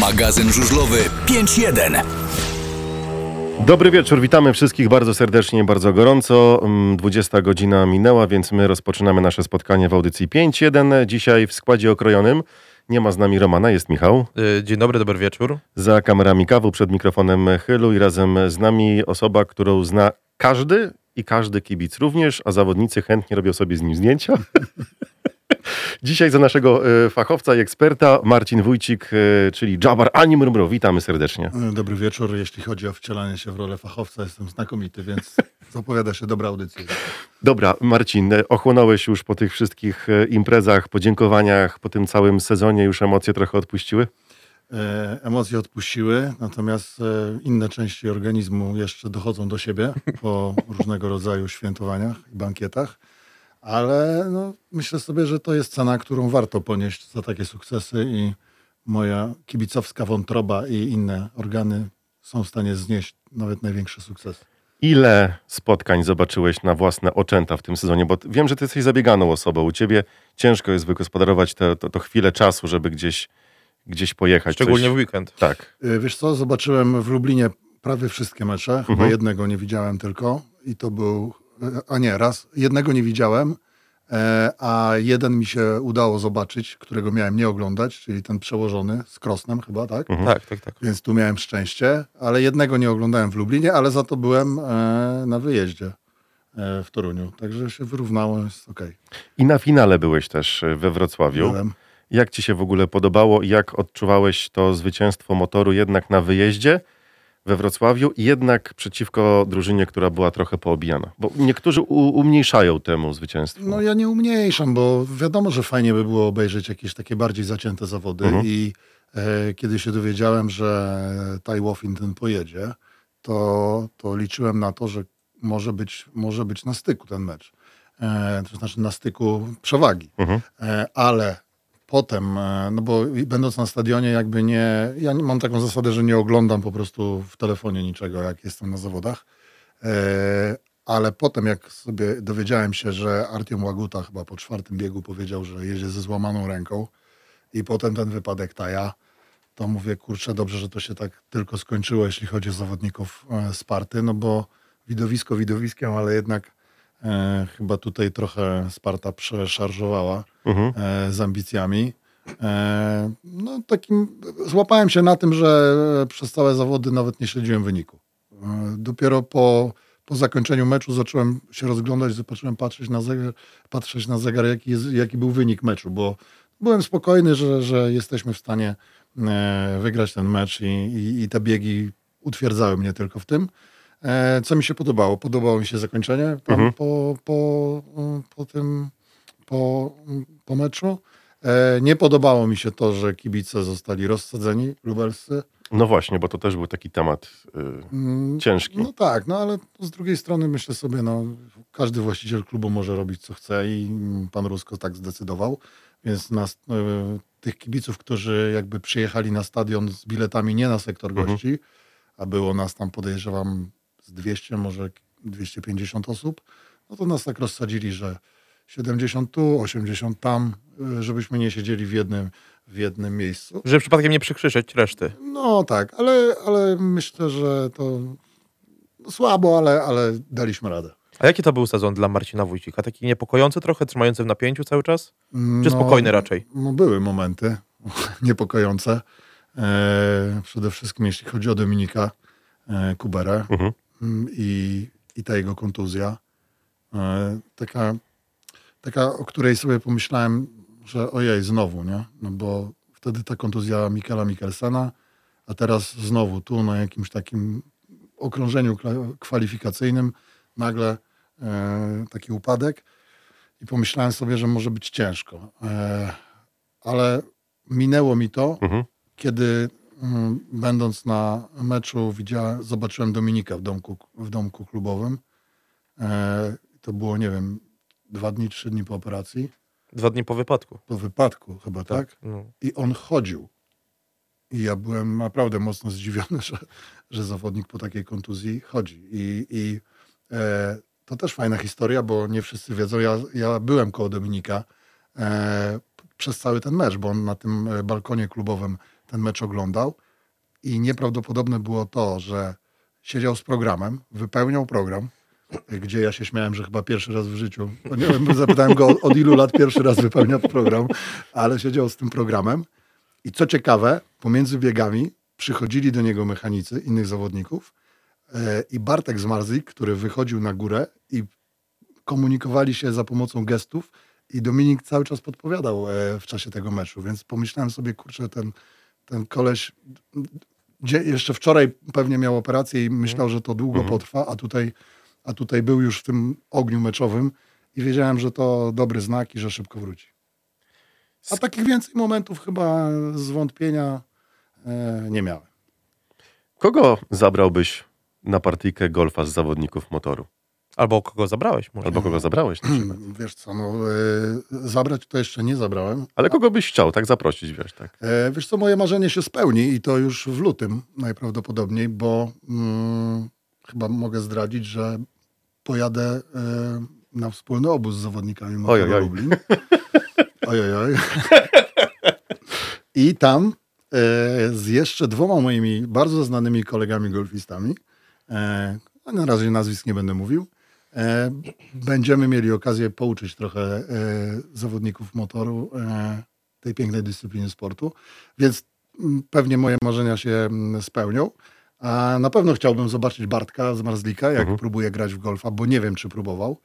Magazyn żużlowy 5.1. Dobry wieczór, witamy wszystkich bardzo serdecznie, bardzo gorąco. Mm, 20 godzina minęła, więc my rozpoczynamy nasze spotkanie w audycji 5.1. Dzisiaj w składzie okrojonym nie ma z nami Romana, jest Michał. Y, Dzień dobry, dobry wieczór. Za kamerami kawu, przed mikrofonem Chylu i razem z nami osoba, którą zna każdy i każdy kibic również, a zawodnicy chętnie robią sobie z nim zdjęcia. Dzisiaj za naszego e, fachowca i eksperta Marcin Wójcik, e, czyli Jabar Ani Murmuro. Witamy serdecznie. Dobry wieczór. Jeśli chodzi o wcielanie się w rolę fachowca, jestem znakomity, więc zapowiada się dobra audycja. Dobra, Marcin, e, ochłonąłeś już po tych wszystkich e, imprezach, podziękowaniach, po tym całym sezonie, już emocje trochę odpuściły? E, emocje odpuściły, natomiast e, inne części organizmu jeszcze dochodzą do siebie po różnego rodzaju świętowaniach i bankietach. Ale no, myślę sobie, że to jest cena, którą warto ponieść za takie sukcesy i moja kibicowska wątroba i inne organy są w stanie znieść nawet największe sukcesy. Ile spotkań zobaczyłeś na własne oczęta w tym sezonie? Bo wiem, że ty jesteś zabieganą osobą. U ciebie ciężko jest wygospodarować to, to, to chwilę czasu, żeby gdzieś, gdzieś pojechać. Szczególnie coś... w weekend. Tak. Y, Wiesz co, zobaczyłem w Lublinie prawie wszystkie mecze, chyba Mhm. jednego nie widziałem tylko i to był, a nie, raz, jednego nie widziałem, e, a jeden mi się udało zobaczyć, którego miałem nie oglądać, czyli ten przełożony z Krosnem chyba, tak? Mhm. Tak, tak, tak. Więc tu miałem szczęście, ale jednego nie oglądałem w Lublinie, ale za to byłem e, na wyjeździe e, w Toruniu, także się wyrównało, jest okej. I na finale byłeś też we Wrocławiu. Byłem. Jak ci się w ogóle podobało i jak odczuwałeś to zwycięstwo motoru jednak na wyjeździe we Wrocławiu jednak przeciwko drużynie, która była trochę poobijana? Bo niektórzy u, umniejszają temu zwycięstwu. No ja nie umniejszam, bo wiadomo, że fajnie by było obejrzeć jakieś takie bardziej zacięte zawody Mhm. i e, kiedy się dowiedziałem, że Ty ten pojedzie, to, to liczyłem na to, że może być, może być na styku ten mecz. E, to znaczy na styku przewagi. Mhm. E, ale potem, e, no bo będąc na stadionie jakby nie, ja mam taką zasadę, że nie oglądam po prostu w telefonie niczego, jak jestem na zawodach. E, ale potem, jak sobie dowiedziałem się, że Artiom Łaguta chyba po czwartym biegu powiedział, że jedzie ze złamaną ręką i potem ten wypadek Taja, to mówię, kurczę, dobrze, że to się tak tylko skończyło, jeśli chodzi o zawodników e, Sparty, no bo widowisko widowiskiem, ale jednak e, chyba tutaj trochę Sparta przeszarżowała Mhm. e, z ambicjami. E, no takim, złapałem się na tym, że przez całe zawody nawet nie śledziłem wyniku. E, dopiero po, po zakończeniu meczu zacząłem się rozglądać, zacząłem patrzeć na zegar, patrzeć na zegar jaki, jest, jaki był wynik meczu, bo byłem spokojny, że, że jesteśmy w stanie e, wygrać ten mecz i, i, i te biegi utwierdzały mnie tylko w tym. E, co mi się podobało? Podobało mi się zakończenie tam Mhm. po, po, po tym po, po meczu. E, nie podobało mi się to, że kibice zostali rozsadzeni lubelscy. No właśnie, bo to też był taki temat y, Mm, ciężki. No tak, no ale z drugiej strony myślę sobie, no każdy właściciel klubu może robić co chce i pan Rusko tak zdecydował, więc nas, e, tych kibiców, którzy jakby przyjechali na stadion z biletami nie na sektor Mhm. gości, a było nas tam podejrzewam z 200, może 250 osób, no to nas tak rozsadzili, że 70 tu, 80 tam, e, żebyśmy nie siedzieli w jednym, w jednym miejscu. Żeby przypadkiem nie przykrzyczeć reszty. No tak, ale, ale myślę, że to no, słabo, ale, ale daliśmy radę. A jaki to był sezon dla Marcina Wójcika? Taki niepokojący trochę, trzymający w napięciu cały czas? No, Czy spokojny raczej? No były momenty niepokojące. E, przede wszystkim jeśli chodzi o Dominika e, Kuberę Mhm. mm, i, i ta jego kontuzja. E, taka, taka, o której sobie pomyślałem, że ojej, znowu, nie? No bo wtedy ta kontuzja Mikela Mikkelsena, a teraz znowu tu na jakimś takim okrążeniu kwalifikacyjnym nagle e, taki upadek i pomyślałem sobie, że może być ciężko. E, ale minęło mi to, Mhm. kiedy mm, będąc na meczu widziałem, zobaczyłem Dominika w domku, w domku klubowym. E, to było, nie wiem, dwa dni, trzy dni po operacji, Dwa dni po wypadku. po wypadku chyba, tak? No. I on chodził. I ja byłem naprawdę mocno zdziwiony, że, że zawodnik po takiej kontuzji chodzi. I, i e, to też fajna historia, bo nie wszyscy wiedzą. Ja, ja byłem koło Dominika. E, przez cały ten mecz, bo on na tym e, balkonie klubowym ten mecz oglądał i nieprawdopodobne było to, że siedział z programem, wypełniał program, gdzie ja się śmiałem, że chyba pierwszy raz w życiu, bo nie wiem, zapytałem go od, od ilu lat pierwszy raz wypełnia program, ale siedział z tym programem. I co ciekawe, pomiędzy biegami przychodzili do niego mechanicy innych zawodników e, i Bartek Zmarzik, który wychodził na górę i komunikowali się za pomocą gestów i Dominik cały czas podpowiadał e, w czasie tego meczu, więc pomyślałem sobie, kurczę, ten, ten koleś jeszcze wczoraj pewnie miał operację i myślał, że to długo potrwa, a tutaj, a tutaj był już w tym ogniu meczowym i wiedziałem, że to dobry znak i że szybko wróci. A takich więcej momentów chyba zwątpienia e, nie miałem. Kogo zabrałbyś na partyjkę golfa z zawodników motoru? Albo kogo zabrałeś może. Albo kogo zabrałeś na przykład? Wiesz co, no, e, zabrać to jeszcze nie zabrałem. Ale kogo byś chciał tak zaprosić, wiesz, tak? E, wiesz co, moje marzenie się spełni i to już w lutym najprawdopodobniej, bo mm, chyba mogę zdradzić, że pojadę e, na wspólny obóz z zawodnikami Motoru. Lublin. Ojojoj. I tam e, z jeszcze dwoma moimi bardzo znanymi kolegami golfistami, e, a na razie nazwisk nie będę mówił, e, będziemy mieli okazję pouczyć trochę e, zawodników motoru e, tej pięknej dyscypliny sportu, więc mm, pewnie moje marzenia się mm, spełnią. A na pewno chciałbym zobaczyć Bartka z Marzlika, jak próbuje grać w golfa, bo nie wiem, czy próbował.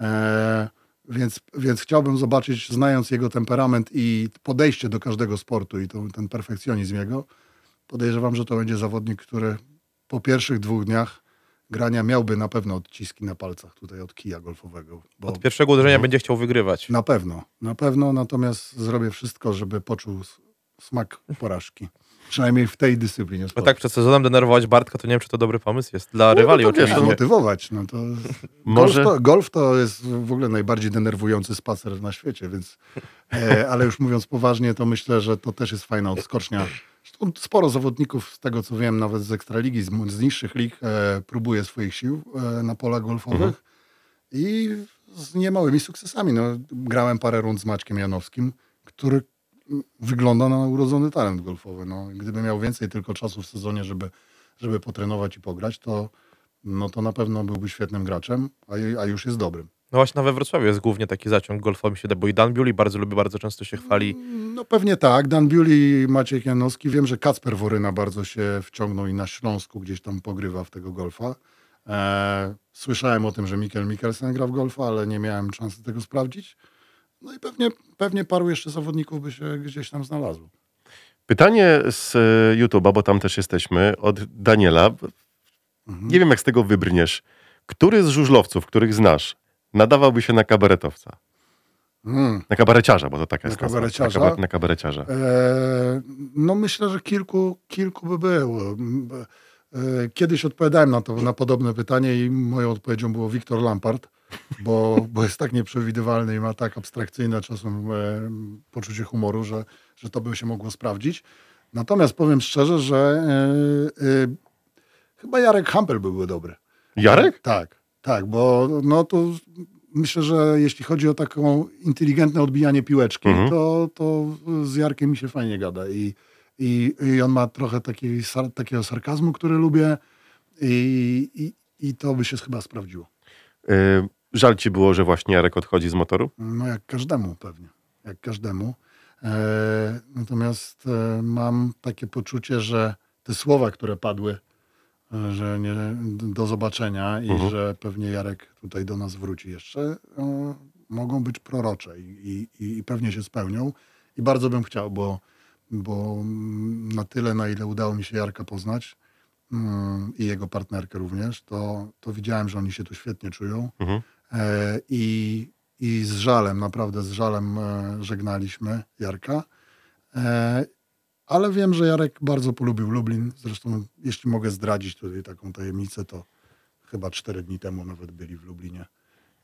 E, więc, więc chciałbym zobaczyć, znając jego temperament i podejście do każdego sportu i to, ten perfekcjonizm jego, podejrzewam, że to będzie zawodnik, który po pierwszych dwóch dniach grania miałby na pewno odciski na palcach tutaj od kija golfowego. Bo Od pierwszego uderzenia będzie chciał wygrywać. na pewno, na pewno, natomiast zrobię wszystko, żeby poczuł smak porażki. Przynajmniej w tej dyscyplinie sportu. tak przed sezonem denerwować Bartka, to nie wiem, czy to dobry pomysł jest. Dla rywali to wiesz, oczywiście. Motywować. No to Może- golf, to, golf to jest w ogóle najbardziej denerwujący spacer na świecie, więc e, ale już mówiąc poważnie, to myślę, że to też jest fajna odskocznia. Zresztą sporo zawodników, z tego co wiem, nawet z Ekstraligi, z, z niższych lig, e, próbuje swoich sił e, na polach golfowych i z niemałymi sukcesami. No, grałem parę rund z Maćkiem Janowskim, który wygląda na urodzony talent golfowy. No, gdyby miał więcej tylko czasu w sezonie, żeby, żeby potrenować i pograć, to, no, to na pewno byłby świetnym graczem, a, a już jest dobrym. No właśnie, na we Wrocławiu jest głównie taki zaciąg golfowy, się da, bo i Dan Bewley bardzo lubi, bardzo często się chwali. No pewnie tak. Dan Bewley, Maciek Janowski. Wiem, że Kacper Woryna bardzo się wciągnął i na Śląsku gdzieś tam pogrywa w tego golfa. E, słyszałem o tym, że Mikkel Mikkelsen gra w golfa, ale nie miałem szansy tego sprawdzić. No i pewnie, pewnie paru jeszcze zawodników by się gdzieś tam znalazło. Pytanie z e, YouTube'a, bo tam też jesteśmy, od Daniela. Nie wiem, jak z tego wybrniesz. Który z żużlowców, których znasz, nadawałby się na kabaretowca? Mm. Na kabareciarza, bo to taka Na jest nazwa. kabareciarza? Na, kabar- na kabareciarza. E, no myślę, że kilku, kilku by było. E, Kiedyś odpowiadałem na to, na podobne pytanie i moją odpowiedzią było Wiktor Lampard, bo, bo jest tak nieprzewidywalny i ma tak abstrakcyjne czasem e, poczucie humoru, że, że to by się mogło sprawdzić. Natomiast powiem szczerze, że e, chyba Jarek Hampel byłby dobry. Jarek? Tak, tak, bo no to myślę, że jeśli chodzi o taką inteligentne odbijanie piłeczki, Mhm. to, to z Jarkiem mi się fajnie gada i, i, i on ma trochę sar, takiego sarkazmu, który lubię i, i, i to by się chyba sprawdziło. E, Żal ci było, że właśnie Jarek odchodzi z motoru? No jak każdemu pewnie, jak każdemu. E, natomiast e, mam takie poczucie, że te słowa, które padły, e, że nie, do zobaczenia i Mhm. że pewnie Jarek tutaj do nas wróci jeszcze, mogą być prorocze i, i, i pewnie się spełnią. I bardzo bym chciał, bo, bo na tyle, na ile udało mi się Jarka poznać mm, i jego partnerkę również, to, to widziałem, że oni się tu świetnie czują. Mhm. E, I, I z żalem, naprawdę z żalem e, żegnaliśmy Jarka. E, Ale wiem, że Jarek bardzo polubił Lublin. Zresztą, jeśli mogę zdradzić tutaj taką tajemnicę, to chyba cztery dni temu nawet byli w Lublinie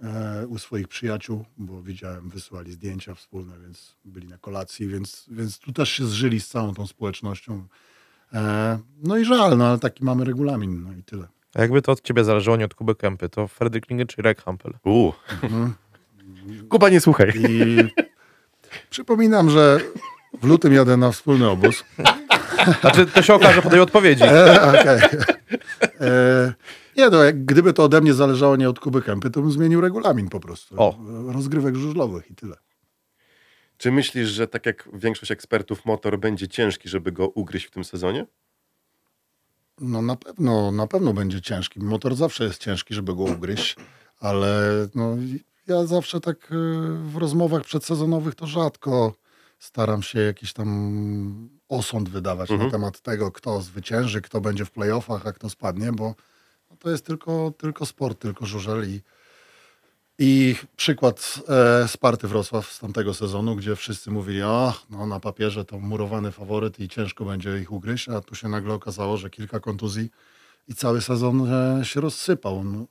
e, u swoich przyjaciół, bo widziałem, wysłali zdjęcia wspólne, więc byli na kolacji, więc, więc tu też się zżyli z całą tą społecznością. E, No i żal, no ale taki mamy regulamin, no i tyle. A jakby to od ciebie zależało, nie od Kuby Kępy, to Fredrik Klinger czy Rek Hampel? Mhm. Kuba, nie słuchaj. I Przypominam, że w lutym jadę na wspólny obóz. Znaczy, to się okaże po tej odpowiedzi. E, okej. E, nie no, jak gdyby to ode mnie zależało nie od Kuby Kępy, to bym zmienił regulamin po prostu. O. Rozgrywek żużlowych i tyle. Czy myślisz, że tak jak większość ekspertów motor będzie ciężki, żeby go ugryźć w tym sezonie? No na pewno, na pewno będzie ciężki. Motor zawsze jest ciężki, żeby go ugryźć, ale no, ja zawsze tak e, w rozmowach przedsezonowych to rzadko staram się jakiś tam osąd wydawać Mhm. na temat tego, kto zwycięży, kto będzie w playoffach, a kto spadnie, bo to jest tylko, tylko sport, tylko żużel i, i przykład e, Sparty Wrocław z tamtego sezonu, gdzie wszyscy mówili, o, no na papierze to murowany faworyt i ciężko będzie ich ugryźć, a tu się nagle okazało, że kilka kontuzji i cały sezon e, się rozsypał. No,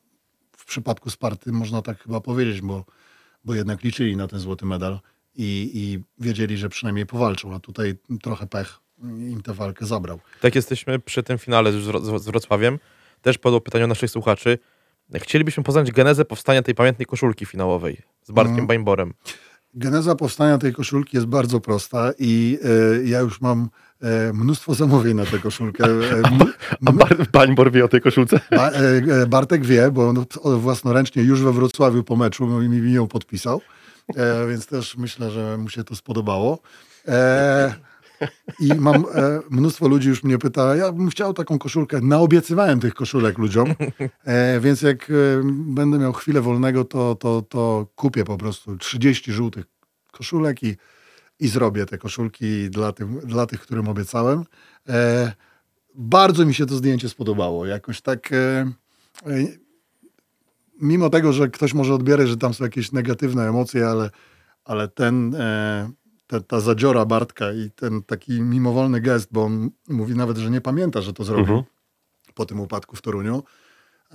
w przypadku Sparty można tak chyba powiedzieć, bo, bo jednak liczyli na ten złoty medal i, i wiedzieli, że przynajmniej powalczą, a tutaj trochę pech im tę walkę zabrał. Tak jesteśmy przy tym finale z Wrocławiem. Też padło pytanie naszych słuchaczy. Chcielibyśmy poznać genezę powstania tej pamiętnej koszulki finałowej z Bartkiem Mhm. Bańborem. Geneza powstania tej koszulki jest bardzo prosta i e, ja już mam e, mnóstwo zamówień na tę koszulkę. E, m- A Bar- Bańbor wie o tej koszulce? Ba, e, e, Bartek wie, bo on własnoręcznie już we Wrocławiu po meczu mi, mi ją podpisał, e, więc też myślę, że mu się to spodobało. E, I mam e, mnóstwo ludzi już mnie pyta, ja bym chciał taką koszulkę. Naobiecywałem tych koszulek ludziom, e, więc jak e, będę miał chwilę wolnego, to, to, to kupię po prostu 30 żółtych koszulek i, i zrobię te koszulki dla, tym, dla tych, którym obiecałem. E, bardzo mi się to zdjęcie spodobało. Jakoś tak. E, e, mimo tego, że ktoś może odbierać, że tam są jakieś negatywne emocje, ale, ale ten, e, te, ta zadziora Bartka i ten taki mimowolny gest, bo on mówi nawet, że nie pamięta, że to zrobił Mhm. po tym upadku w Toruniu.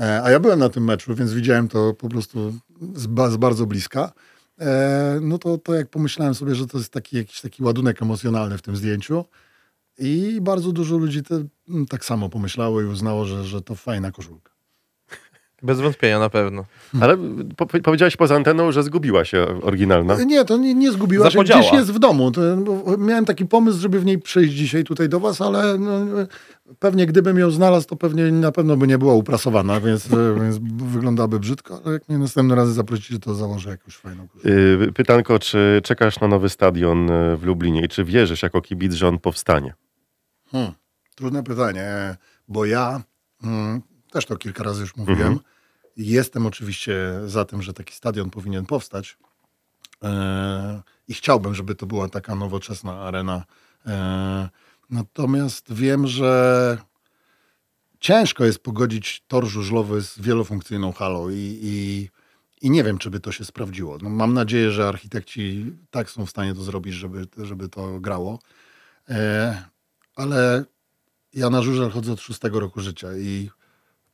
E, a ja byłem na tym meczu, więc widziałem to po prostu z, ba, z bardzo bliska. E, no to, to jak pomyślałem sobie, że to jest taki jakiś taki ładunek emocjonalny w tym zdjęciu. I bardzo dużo ludzi te, tak samo pomyślało i uznało, że, że to fajna koszulka. Bez wątpienia na pewno. Ale po, powiedziałeś poza anteną, że zgubiła się oryginalna. Nie, to nie, nie zgubiła się. Gdzieś jest w domu. To, miałem taki pomysł, żeby w niej przyjść dzisiaj tutaj do was, ale no, pewnie gdybym ją znalazł, to pewnie na pewno by nie była uprasowana, więc, więc wyglądałaby brzydko, ale jak mnie następnym razem zaprosicie, to założę jakąś fajną koszulkę. Yy, Pytanko, czy czekasz na nowy stadion yy, w Lublinie i czy wierzysz jako kibic, że on powstanie? Hmm, trudne pytanie, bo ja mm, też to kilka razy już mówiłem. Mhm. Jestem oczywiście za tym, że taki stadion powinien powstać. E, I chciałbym, żeby to była taka nowoczesna arena. E, natomiast wiem, że ciężko jest pogodzić tor żużlowy z wielofunkcyjną halą i, i, i nie wiem, czy by to się sprawdziło. No, mam nadzieję, że architekci tak są w stanie to zrobić, żeby, żeby to grało. E, ale ja na żużel chodzę od szóstego roku życia i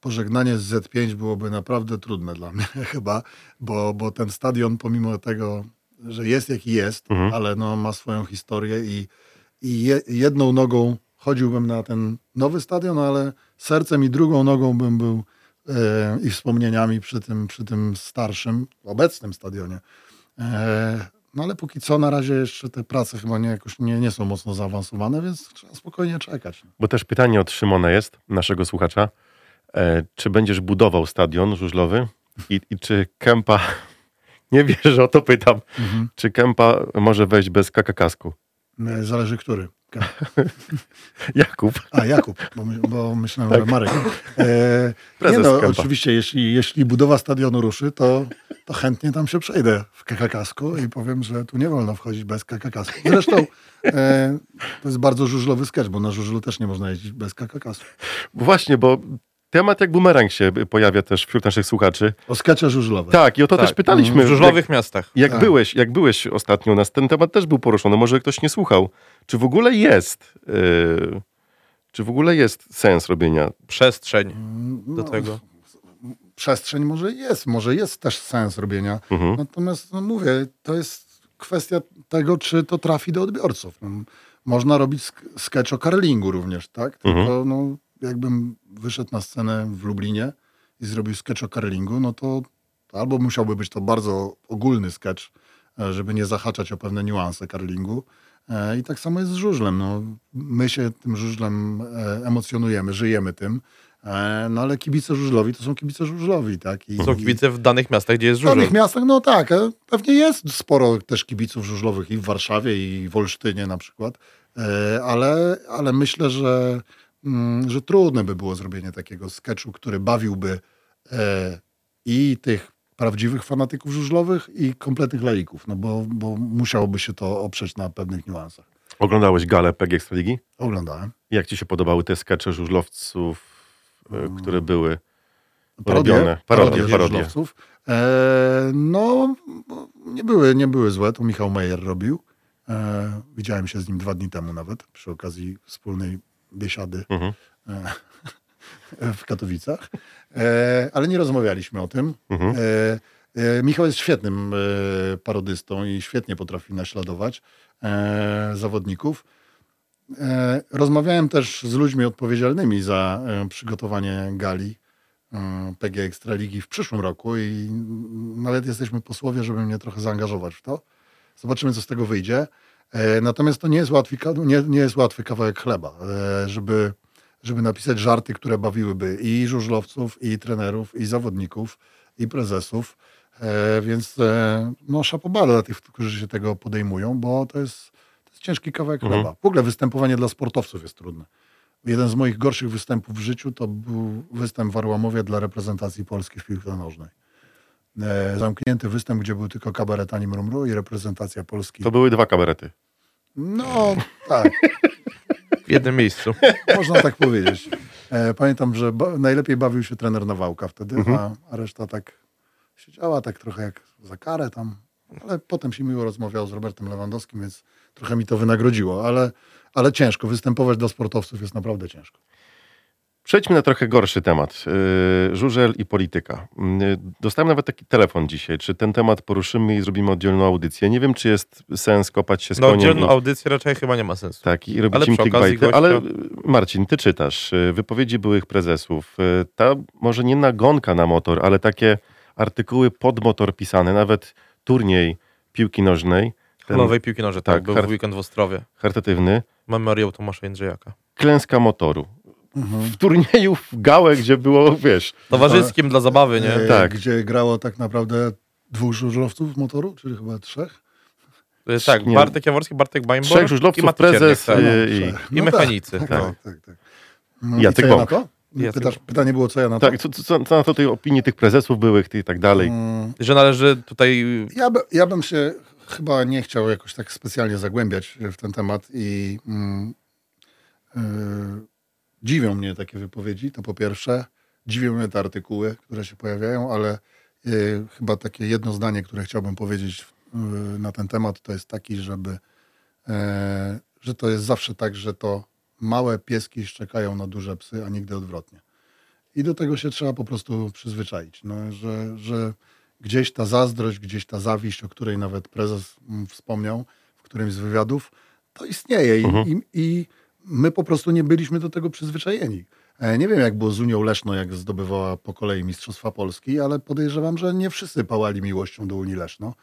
pożegnanie z Z5 byłoby naprawdę trudne dla mnie chyba, bo, bo ten stadion pomimo tego, że jest jaki jest, Mhm. ale no, ma swoją historię i, i je, jedną nogą chodziłbym na ten nowy stadion, ale sercem i drugą nogą bym był e, i wspomnieniami przy tym, przy tym starszym, obecnym stadionie. E, no ale póki co na razie jeszcze te prace chyba nie, jakoś nie, nie są mocno zaawansowane, więc trzeba spokojnie czekać. Bo też pytanie od Szymona jest, naszego słuchacza. E, czy będziesz budował stadion żużlowy i, i czy Kępa, nie wiesz, że o to pytam, Mhm. czy Kępa może wejść bez kakakasku? E, Zależy który. Jakub. A, Jakub, bo, my, bo myślałem, że Marek. E, nie Prezes no, Kępa. oczywiście, jeśli, jeśli budowa stadionu ruszy, to, to chętnie tam się przejdę w kakakasku i powiem, że tu nie wolno wchodzić bez kakakasku. Zresztą e, to jest bardzo żużlowy sketch, bo na żużlu też nie można jeździć bez kakakasku. Właśnie, bo temat jak bumerang się pojawia też wśród naszych słuchaczy. O skecze żużlowe. Tak, i o to Tak, też pytaliśmy. W żużlowych miastach. Jak, jak, Tak. byłeś, jak byłeś ostatnio u nas, ten temat też był poruszony. Może ktoś nie słuchał. Czy w ogóle jest, yy, czy w ogóle jest sens robienia? Przestrzeń No, do tego. Przestrzeń może jest, może jest też sens robienia. Mhm. Natomiast no mówię, to jest kwestia tego, czy to trafi do odbiorców. No, można robić sk- sketch o karlingu również, tak? Tylko Mhm. no, jakbym wyszedł na scenę w Lublinie i zrobił sketch o karlingu, no to, to albo musiałby być to bardzo ogólny sketch, e, żeby nie zahaczać o pewne niuanse karlingu. E, I tak samo jest z żużlem. No, my się tym żużlem e, emocjonujemy, żyjemy tym, no ale kibice żużlowi to są kibice żużlowi, tak? I, Są kibice w danych miastach, gdzie jest w żużel. danych miastach, no tak, pewnie jest sporo też kibiców żużlowych i w Warszawie, i w Olsztynie na przykład, ale, ale myślę, że, że trudne by było zrobienie takiego sketchu, który bawiłby e, i tych prawdziwych fanatyków żużlowych i kompletnych laików, no bo, bo musiałoby się to oprzeć na pewnych niuansach. Oglądałeś galę PG Ekstraligi? Oglądałem. Jak ci się podobały te skecze żużlowców, e, które były Parodie, robione? parodie, Parodie, parodie. E, no, nie były, nie były złe, to Michał Mejer robił. E, widziałem się z nim dwa dni temu nawet, przy okazji wspólnej biesiady Mhm. e, w Katowicach. E, ale nie rozmawialiśmy o tym. Mhm. E, Michał jest świetnym parodystą i świetnie potrafi naśladować zawodników. Rozmawiałem też z ludźmi odpowiedzialnymi za przygotowanie gali PG Ekstraligi w przyszłym roku i nawet jesteśmy posłowie, żeby mnie trochę zaangażować w to. Zobaczymy, co z tego wyjdzie. E, Natomiast to nie jest łatwy, nie, nie jest łatwy kawałek chleba, e, żeby, żeby napisać żarty, które bawiłyby i żużlowców, i trenerów, i zawodników, i prezesów. E, Więc no, szapobale dla tych, którzy się tego podejmują, bo to jest, to jest ciężki kawałek Mhm. chleba. W ogóle występowanie dla sportowców jest trudne. Jeden z moich gorszych występów w życiu to był występ w Arłamowie dla reprezentacji Polski w piłce nożnej. E, zamknięty występ, gdzie był tylko kabaret Ani Mrumru i reprezentacja Polski. To były dwa kabarety. No, tak, W jednym miejscu. można tak powiedzieć. E, pamiętam, że ba- najlepiej bawił się trener Nawałka wtedy, Mhm. a, a reszta tak siedziała tak trochę jak za karę tam. Ale potem się miło rozmawiał z Robertem Lewandowskim, więc trochę mi to wynagrodziło, ale, ale ciężko. Występować dla sportowców jest naprawdę ciężko. Przejdźmy na trochę gorszy temat. Yy, Żużel i polityka. Yy, Dostałem nawet taki telefon dzisiaj. Czy ten temat poruszymy i zrobimy oddzielną audycję? Nie wiem, czy jest sens kopać się z No oddzielną i- audycję raczej chyba nie ma sensu. Tak, i robić Ale im clickbaity. gościa- Ale yy, Marcin, ty czytasz wypowiedzi byłych prezesów. Ta może nie nagonka na motor, ale takie artykuły pod motor pisane, nawet turniej piłki nożnej, ten Nowej piłki nożnej, tak, tak, był w weekend w Ostrowie. charytatywny, Memoriał Tomasza Jędrzejaka. klęska motoru. W turnieju w gałę, gdzie było, wiesz, Towarzyskim dla zabawy, nie? E, Tak. Gdzie grało tak naprawdę dwóch żużlowców motoru, czyli chyba trzech. E, Tak, Nie. Bartek Jaworski, Bartek Bajmbor trzech żużlowców, prezes tak. i... I No mechanicy. Tak, no. tak, tak. tak. Jacek Bąk. to? Jacek Pytasz, pytanie było, co ja na to? Tak, co, co, co na to tej opinii tych prezesów byłych i tak dalej. Mm, Że należy tutaj Ja, by, ja bym się chyba nie chciał jakoś tak specjalnie zagłębiać w ten temat i mm, yy, dziwią mnie takie wypowiedzi, to po pierwsze. Dziwią mnie te artykuły, które się pojawiają, ale yy, chyba takie jedno zdanie, które chciałbym powiedzieć yy, na ten temat, to jest taki, żeby, yy, że to jest zawsze tak, że to małe pieski szczekają na duże psy, a nigdy odwrotnie. I do tego się trzeba po prostu przyzwyczaić, no, że, że gdzieś ta zazdrość, gdzieś ta zawiść, o której nawet prezes mm, wspomniał w którymś z wywiadów, to istnieje i, i, i my po prostu nie byliśmy do tego przyzwyczajeni. E, Nie wiem, jak było z Unią Leszno, jak zdobywała po kolei Mistrzostwa Polski, ale podejrzewam, że nie wszyscy pałali miłością do Unii Leszno.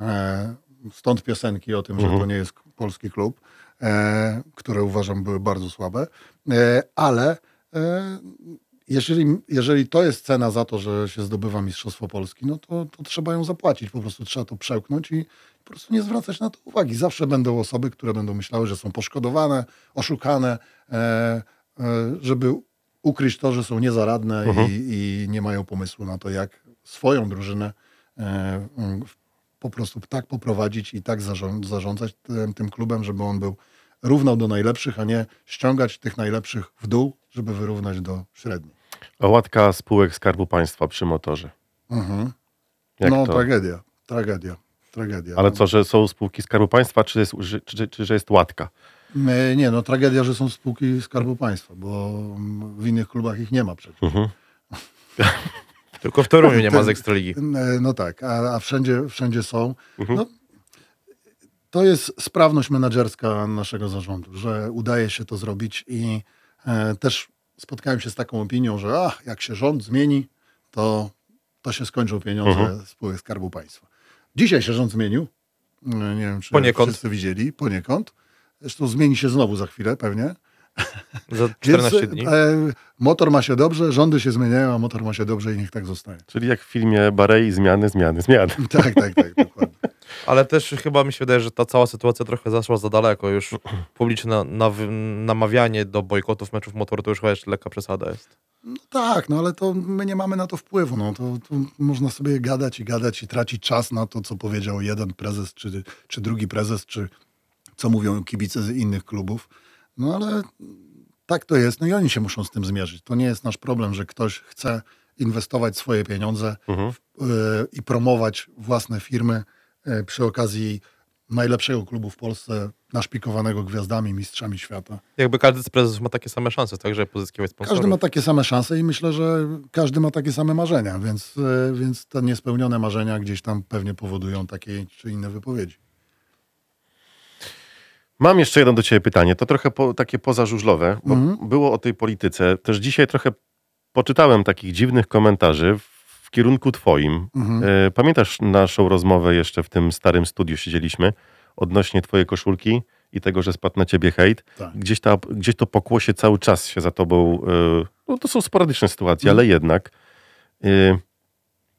E, Stąd piosenki o tym, że to nie jest polski klub, e, które uważam były bardzo słabe. Ale jeżeli, jeżeli to jest cena za to, że się zdobywa Mistrzostwo Polski, no to, to trzeba ją zapłacić. Po prostu trzeba to przełknąć i po prostu nie zwracać na to uwagi. Zawsze będą osoby, które będą myślały, że są poszkodowane, oszukane, e, e, żeby ukryć to, że są niezaradne i, i nie mają pomysłu na to, jak swoją drużynę e, po prostu tak poprowadzić i tak zarząd, zarządzać tym, tym klubem, żeby on był równał do najlepszych, a nie ściągać tych najlepszych w dół, żeby wyrównać do średnich. Łatka spółek Skarbu Państwa przy motorze. Mhm. Jak no, to? tragedia, tragedia, tragedia. Ale No. co, że są spółki Skarbu Państwa, czy, jest, czy, czy, czy że jest łatka? Nie, no tragedia, że są spółki Skarbu Państwa, bo mm, w innych klubach ich nie ma przecież. Mhm. tylko w Toruniu nie ma z Ekstraligi. E, No tak, a, a wszędzie, wszędzie są. Mhm. No, to jest sprawność menedżerska naszego zarządu, że udaje się to zrobić i e, też spotkałem się z taką opinią, że ach, jak się rząd zmieni, to, to się skończą pieniądze Mhm. spółek Skarbu Państwa. Dzisiaj się rząd zmienił E, Nie wiem, czy Poniekąd. wszyscy widzieli. Poniekąd. Zresztą zmieni się znowu za chwilę pewnie. Za 14 Więc, dni. E, motor ma się dobrze, rządy się zmieniają, a motor ma się dobrze i niech tak zostanie. Czyli jak w filmie Barei, zmiany, zmiany, zmiany. Tak, tak, tak, dokładnie. Ale też chyba mi się wydaje, że ta cała sytuacja trochę zaszła za daleko. Już publiczne namawianie do bojkotów meczów motoru to już chyba jeszcze lekka przesada jest. No tak, no ale to my nie mamy na to wpływu. No, to, to można sobie gadać i gadać i tracić czas na to, co powiedział jeden prezes, czy, czy drugi prezes, czy co mówią kibice z innych klubów. No ale tak to jest. No i oni się muszą z tym zmierzyć. To nie jest nasz problem, że ktoś chce inwestować swoje pieniądze Mhm. w, y, i promować własne firmy y, przy okazji najlepszego klubu w Polsce, naszpikowanego gwiazdami, mistrzami świata. Jakby każdy z prezesów ma takie same szanse, tak, żeby pozyskiwać sponsorów. Każdy ma takie same szanse i myślę, że każdy ma takie same marzenia, więc, y, więc te niespełnione marzenia gdzieś tam pewnie powodują takie czy inne wypowiedzi. Mam jeszcze jedno do ciebie pytanie. To trochę po, takie pozażużlowe, bo Mhm. było o tej polityce. Też dzisiaj trochę poczytałem takich dziwnych komentarzy w, kierunku twoim. Mhm. E, Pamiętasz naszą rozmowę jeszcze w tym starym studiu siedzieliśmy odnośnie twojej koszulki i tego, że spadł na ciebie hejt. Tak. Gdzieś, ta, gdzieś to pokłosie cały czas się za tobą... e, No to są sporadyczne sytuacje, Mhm. ale jednak e,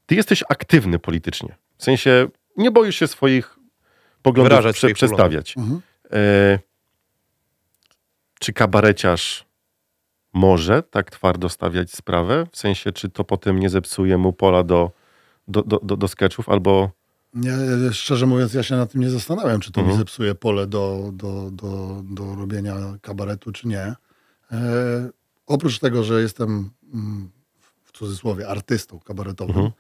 ty jesteś aktywny politycznie. W sensie nie boisz się swoich poglądów prze, swoich przestawiać. Mhm. E, czy kabareciarz może tak twardo stawiać sprawę? W sensie, czy to potem nie zepsuje mu pola do, do, do, do, do sketchów, albo... Nie, szczerze mówiąc, ja się nad tym nie zastanawiam, czy to Mhm. mi zepsuje pole do, do, do, do robienia kabaretu, czy nie. E, oprócz tego, że jestem mm, w cudzysłowie artystą kabaretowym,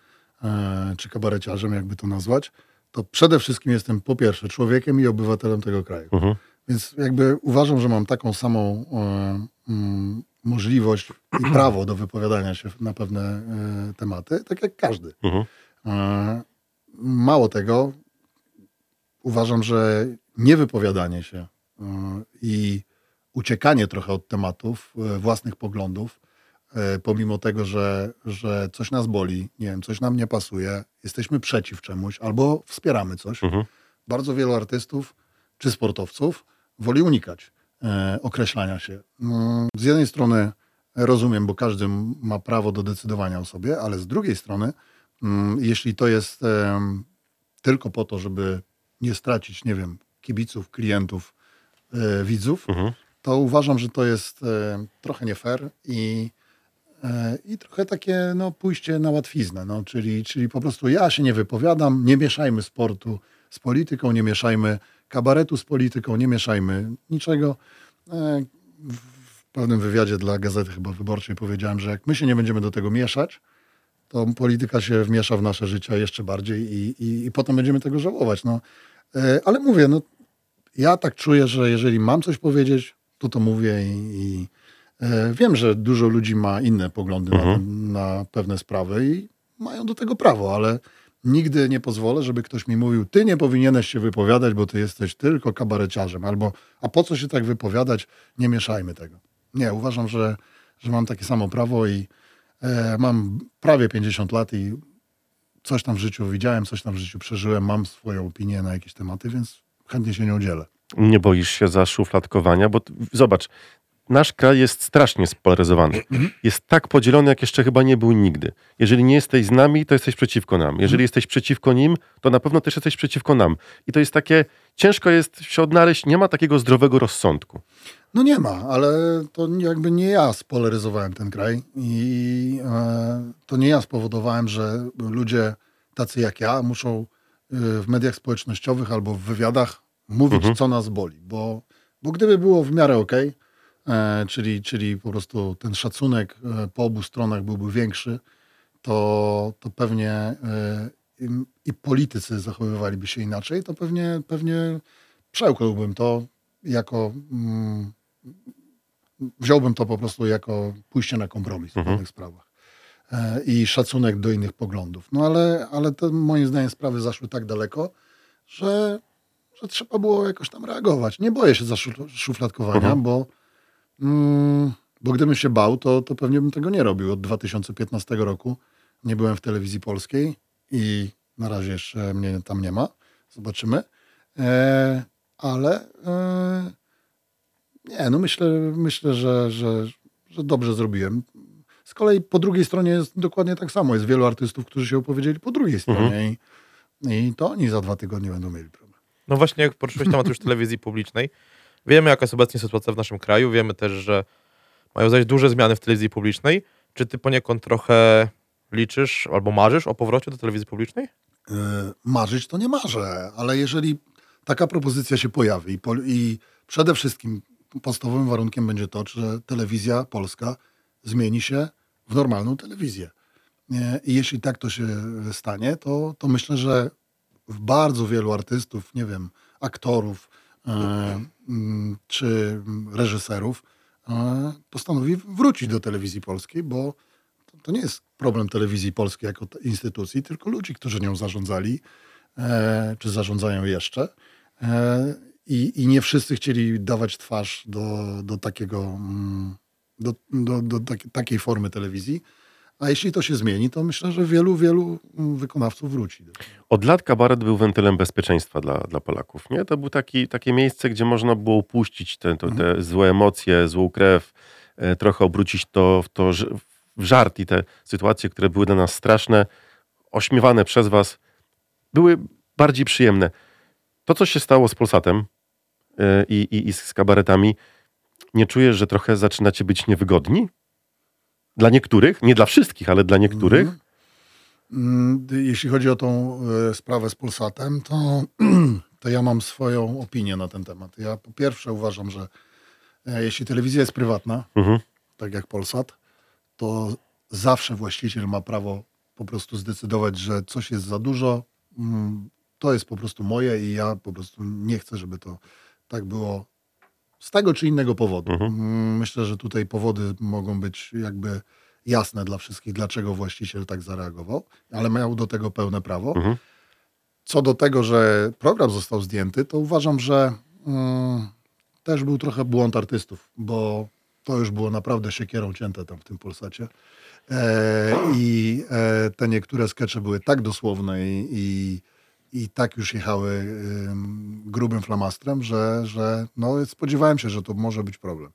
e, czy kabareciarzem, jakby to nazwać, to przede wszystkim jestem po pierwsze człowiekiem i obywatelem tego kraju. Mhm. Więc jakby uważam, że mam taką samą e, mm, możliwość i prawo do wypowiadania się na pewne e, tematy, tak jak każdy. Mhm. E, Mało tego, uważam, że niewypowiadanie się e, i uciekanie trochę od tematów, własnych poglądów, pomimo tego, że, że coś nas boli, nie wiem, coś nam nie pasuje, jesteśmy przeciw czemuś albo wspieramy coś. Mhm. Bardzo wielu artystów czy sportowców woli unikać określania się. Mm, Z jednej strony rozumiem, bo każdy ma prawo do decydowania o sobie, ale z drugiej strony, mm, jeśli to jest em, tylko po to, żeby nie stracić, nie wiem, kibiców, klientów, e, widzów, Mhm. to uważam, że to jest e, trochę nie fair i, e, i trochę takie no, pójście na łatwiznę. No, czyli, czyli po prostu ja się nie wypowiadam, nie mieszajmy sportu z polityką, nie mieszajmy kabaretu z polityką, nie mieszajmy niczego. E, w pewnym wywiadzie dla Gazety chyba Wyborczej powiedziałem, że jak my się nie będziemy do tego mieszać, to polityka się wmiesza w nasze życie jeszcze bardziej i, i, i potem będziemy tego żałować. No. E, Ale mówię, no, ja tak czuję, że jeżeli mam coś powiedzieć, to to mówię i, i e, wiem, że dużo ludzi ma inne poglądy na, na pewne sprawy i mają do tego prawo, ale nigdy nie pozwolę, żeby ktoś mi mówił, ty nie powinieneś się wypowiadać, bo ty jesteś tylko kabareciarzem, albo a po co się tak wypowiadać, nie mieszajmy tego. Nie, uważam, że, że mam takie samo prawo i e, mam prawie 50 lat i coś tam w życiu widziałem, coś tam w życiu przeżyłem, mam swoją opinię na jakieś tematy, więc chętnie się nią dzielę. Nie boisz się zaszufladkowania? Bo zobacz, nasz kraj jest strasznie spolaryzowany. Jest tak podzielony, jak jeszcze chyba nie był nigdy. Jeżeli nie jesteś z nami, to jesteś przeciwko nam. Jeżeli jesteś przeciwko nim, to na pewno też jesteś przeciwko nam. I to jest takie, ciężko jest się odnaleźć, nie ma takiego zdrowego rozsądku. No nie ma, ale to jakby nie ja spolaryzowałem ten kraj i e, to nie ja spowodowałem, że ludzie tacy jak ja muszą e, w mediach społecznościowych albo w wywiadach mówić, co nas boli, bo, bo gdyby było w miarę okej, e, czyli, czyli po prostu ten szacunek e, po obu stronach byłby większy, to, to pewnie e, i, i politycy zachowywaliby się inaczej, to pewnie, pewnie przełknąłbym to jako mm, wziąłbym to po prostu jako pójście na kompromis w pewnych sprawach e, i szacunek do innych poglądów. No ale, ale to moim zdaniem sprawy zaszły tak daleko, że, że trzeba było jakoś tam reagować. Nie boję się zaszufladkowania, bo, mm, bo gdybym się bał, to, to pewnie bym tego nie robił. Od 2015 roku nie byłem w telewizji polskiej i na razie jeszcze mnie tam nie ma. Zobaczymy. E, ale e, nie, no myślę, myślę że, że, że dobrze zrobiłem. Z kolei po drugiej stronie jest dokładnie tak samo. Jest wielu artystów, którzy się opowiedzieli po drugiej stronie i, i to oni za dwa tygodnie będą mieli problem. No właśnie, jak poruszyłeś temat już telewizji publicznej, wiemy jaka jest obecnie sytuacja w naszym kraju, wiemy też, że mają zajść duże zmiany w telewizji publicznej. Czy ty poniekąd trochę liczysz albo marzysz o powrocie do telewizji publicznej? E, marzyć to nie marzę, ale jeżeli taka propozycja się pojawi i, po, i przede wszystkim podstawowym warunkiem będzie to, że telewizja polska zmieni się w normalną telewizję. Nie? I jeśli tak to się stanie, to, to myślę, że w bardzo wielu artystów, nie wiem, aktorów e, czy reżyserów e, postanowi wrócić do telewizji polskiej, bo to, nie jest problem telewizji polskiej jako instytucji, tylko ludzi, którzy nią zarządzali, e, czy zarządzają jeszcze. E, i, I nie wszyscy chcieli dawać twarz do, do takiego, mm, do, do, do taki- takiej formy telewizji. A jeśli to się zmieni, to myślę, że wielu, wielu mm, wykonawców wróci. Od lat kabaret był wentylem bezpieczeństwa dla, dla Polaków. Nie? To było taki, takie miejsce, gdzie można było upuścić te, to, te złe emocje, złą krew, e, trochę obrócić to, w to w żart i te sytuacje, które były dla nas straszne, ośmiewane przez was, były bardziej przyjemne. To, co się stało z Polsatem e, i, i, i z kabaretami, nie czujesz, że trochę zaczynacie być niewygodni? Dla niektórych, nie dla wszystkich, ale dla niektórych. Mm, Jeśli chodzi o tą e, sprawę z Polsatem, to, to ja mam swoją opinię na ten temat. Ja po pierwsze uważam, że e, jeśli telewizja jest prywatna, Mhm. tak jak Polsat, to zawsze właściciel ma prawo po prostu zdecydować, że coś jest za dużo, mm, to jest po prostu moje i ja po prostu nie chcę, żeby to tak było z tego czy innego powodu. Mhm. Mm, Myślę, że tutaj powody mogą być jakby jasne dla wszystkich, dlaczego właściciel tak zareagował, ale miał do tego pełne prawo. Mhm. Co do tego, że program został zdjęty, to uważam, że mm, też był trochę błąd artystów, bo to już było naprawdę siekierą cięte tam w tym Polsacie. E, I e, te niektóre skecze były tak dosłowne i, i, i tak już jechały ym, grubym flamastrem, że, że no, spodziewałem się, że to może być problem.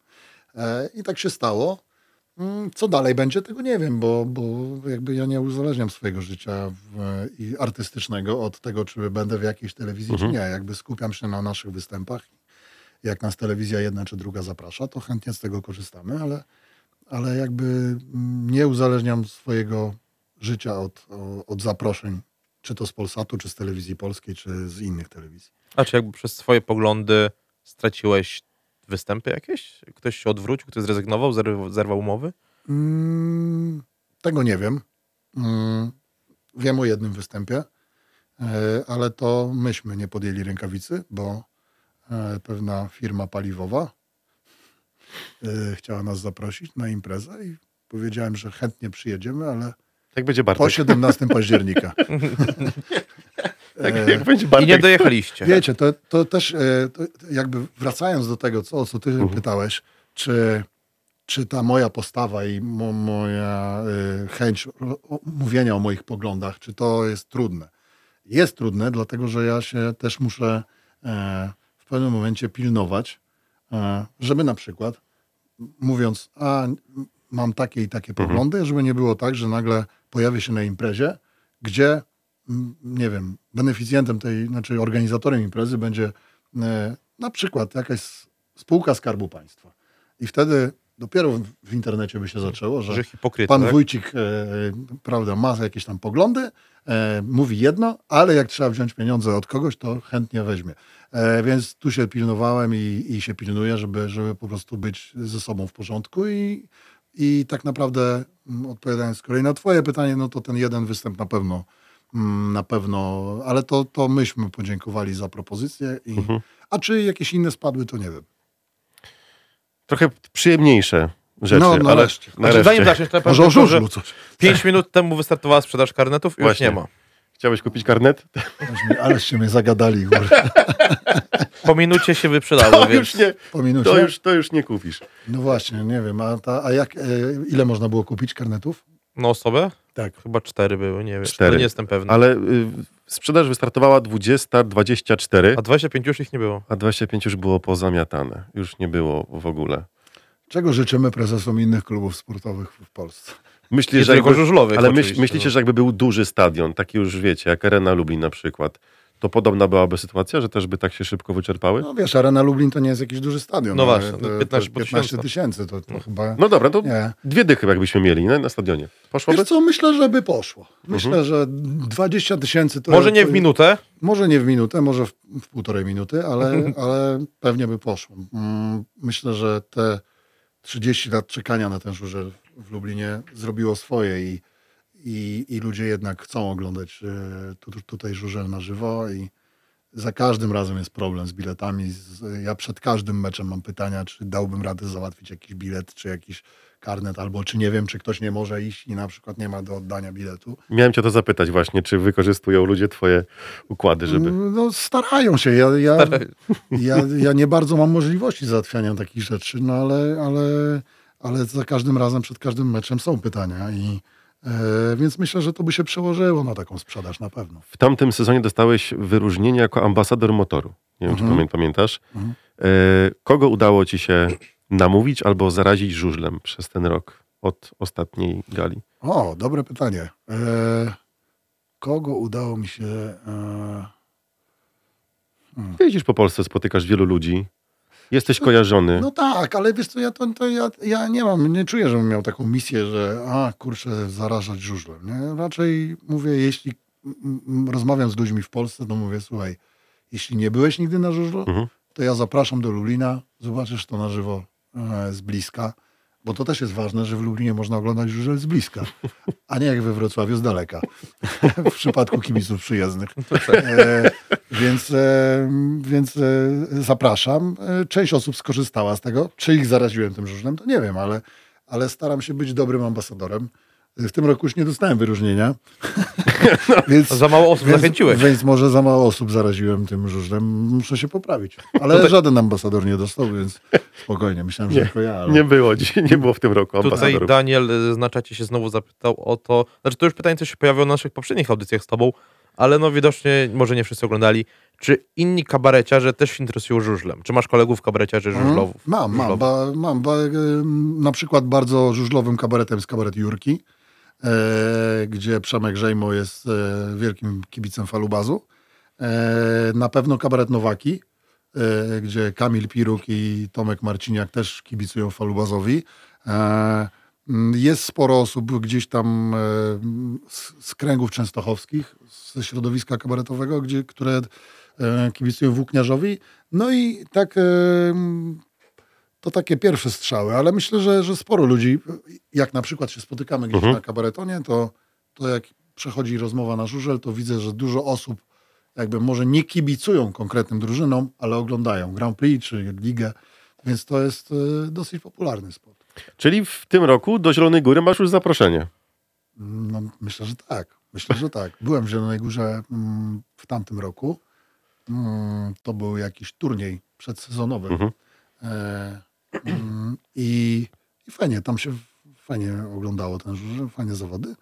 E, I tak się stało. Mm, Co dalej będzie, tego nie wiem, bo, bo jakby ja nie uzależniam swojego życia w, i artystycznego od tego, czy będę w jakiejś telewizji, czy nie. Jakby skupiam się na naszych występach. Jak nas telewizja jedna czy druga zaprasza, to chętnie z tego korzystamy, ale, ale jakby mm, nie uzależniam swojego życia od, od zaproszeń, czy to z Polsatu, czy z telewizji polskiej, czy z innych telewizji. A czy jakby przez swoje poglądy straciłeś występy jakieś? Ktoś się odwrócił, ktoś zrezygnował, zerw- zerwał umowy? Mm, tego nie wiem. Mm, wiem o jednym występie, e, ale to myśmy nie podjęli rękawicy, bo e, pewna firma paliwowa e, chciała nas zaprosić na imprezę i powiedziałem, że chętnie przyjedziemy, ale Jak będzie po Bartek? 17 października. Jak, E, jak będzie I nie dojechaliście. Wiecie, to, to też e, to jakby wracając do tego, co, o co ty Mhm. pytałeś, czy, czy ta moja postawa i mo, moja e, chęć o- mówienia o moich poglądach, czy to jest trudne? Jest trudne, dlatego że ja się też muszę e, w pewnym momencie pilnować, e, żeby na przykład mówiąc, a mam takie i takie Mhm. poglądy, żeby nie było tak, że nagle pojawię się na imprezie, gdzie, nie wiem, beneficjentem tej, znaczy organizatorem imprezy będzie e, na przykład jakaś spółka Skarbu Państwa. I wtedy dopiero w, internecie by się zaczęło, że Że pan tak? Wójcik e, prawda, ma jakieś tam poglądy, e, mówi jedno, ale jak trzeba wziąć pieniądze od kogoś, to chętnie weźmie. E, więc tu się pilnowałem i, i się pilnuję, żeby, żeby po prostu być ze sobą w porządku i, i tak naprawdę mm, odpowiadając z kolei na twoje pytanie, no to ten jeden występ na pewno mm, na pewno, ale to, to myśmy podziękowali za propozycję i, Mhm. a czy jakieś inne spadły, to nie wiem. Trochę przyjemniejsze rzeczy, No, ale nareszcie. Znaczy, zanim zaczniesz, to ja powiem Może o tylko, że żużlu coś. 5 minut temu wystartowała sprzedaż karnetów i już Właśnie. nie ma. Chciałeś kupić karnet? Aleście- mnie zagadali. Po minucie się wyprzedało, To więc już nie, Po minucie. to już, to już nie kupisz. No właśnie, nie wiem. A, ta, a jak, e, ile można było kupić karnetów? no osobę? Tak. Chyba cztery były, nie wiem. Cztery. Nie jestem pewny. Ale y, sprzedaż wystartowała 20.24, A 25 już ich nie było. a 25 już było pozamiatane. Już nie było w ogóle. Czego życzymy prezesom innych klubów sportowych w Polsce? Myślisz, Nie że tylko żużlowych ale myśl, myślicie, no. że jakby był duży stadion, taki już wiecie, jak Arena Lublin na przykład, to podobna byłaby sytuacja, że też by tak się szybko wyczerpały? No wiesz, Arena Lublin to nie jest jakiś duży stadion. No właśnie, to- to 15 po 15 tysiąca. tysięcy to, to chyba... No dobra, to Nie. dwie dychy jakbyśmy mieli nie? na stadionie. Poszłoby? Wiesz co, myślę, że by poszło. Myślę, że 20 tysięcy to... Może nie to- w minutę, Może nie w minutę, może w, w półtorej minuty, ale, ale pewnie by poszło. Mm, Myślę, że te 30 lat czekania na ten żurzel w Lublinie zrobiło swoje i, i, i ludzie jednak chcą oglądać e, tu, tutaj żurzel na żywo i za każdym razem jest problem z biletami. Ja przed każdym meczem mam pytania, czy dałbym radę załatwić jakiś bilet, czy jakiś karnet, albo czy nie wiem, czy ktoś nie może iść i na przykład nie ma do oddania biletu. Miałem cię to zapytać właśnie, czy wykorzystują ludzie twoje układy, żeby... No starają się. Ja, ja, ja, ja nie bardzo mam możliwości załatwiania takich rzeczy, no ale, ale, ale za każdym razem, przed każdym meczem są pytania i e, więc myślę, że to by się przełożyło na taką sprzedaż na pewno. W tamtym sezonie dostałeś wyróżnienie jako ambasador motoru. Nie wiem, czy Mhm. pamię- pamiętasz. Mhm. E, kogo udało ci się namówić albo zarazić żużlem przez ten rok od ostatniej gali? O, dobre pytanie. E, kogo udało mi się... E, Jeździsz po Polsce, spotykasz wielu ludzi, jesteś kojarzony. No tak, ale wiesz co, ja, to, to ja, ja nie mam, nie czuję, żebym miał taką misję, że a kurczę, zarażać żużlem. Nie? Raczej mówię, jeśli rozmawiam z ludźmi w Polsce, to mówię, słuchaj, jeśli nie byłeś nigdy na żużlu, Mhm. to ja zapraszam do Lublina, zobaczysz to na żywo e, z bliska, bo to też jest ważne, że w Lublinie można oglądać żużel z bliska, a nie jak we Wrocławiu z daleka, w przypadku kibiców przyjezdnych. E, więc e, więc e, zapraszam. E, Część osób skorzystała z tego. Czy ich zaraziłem tym żużlem, to nie wiem, ale, ale staram się być dobrym ambasadorem. W tym roku już nie dostałem wyróżnienia. więc, za mało osób więc, zachęciłeś. Więc może za mało osób zaraziłem tym żużlem. Muszę się poprawić. Ale żaden ambasador nie dostał, więc spokojnie. Myślałem, że Nie, tylko ja. Ale... Nie było dzisiaj, nie było w tym roku Tutaj ambasadorów. Daniel y, na czacie się znowu zapytał o to, znaczy to już pytanie, co się pojawiło na naszych poprzednich audycjach z tobą, ale no widocznie może nie wszyscy oglądali. Czy inni kabareciarze też się interesują żużlem? Czy masz kolegów kabareciarzy żużlowów? Mam, mam. żużlowych? Ba, mam ba, em, na przykład bardzo żużlowym kabaretem jest kabaret Jurki, e, gdzie Przemek Żejmo jest e, wielkim kibicem falubazu. E, na pewno kabaret Nowaki, e, gdzie Kamil Piruk i Tomek Marciniak też kibicują falubazowi. E, jest sporo osób gdzieś tam e, z, z kręgów częstochowskich, ze środowiska kabaretowego, gdzie, które e, kibicują włókniarzowi. No i tak e, to takie pierwsze strzały, ale myślę, że, że sporo ludzi, jak na przykład się spotykamy gdzieś Mhm. na kabaretonie, to, to jak przechodzi rozmowa na żużel, to widzę, że dużo osób jakby może nie kibicują konkretnym drużynom, ale oglądają Grand Prix czy Ligę, więc to jest e, dosyć popularny sport. Czyli w tym roku do Zielonej Góry masz już zaproszenie. No, myślę, że tak. Myślę, że tak. Byłem w Zielonej Górze mm, w tamtym roku. Mm, to był jakiś turniej przedsezonowy. Mhm. E, i, I fajnie, tam się fajnie oglądało ten żużel, fajne zawody.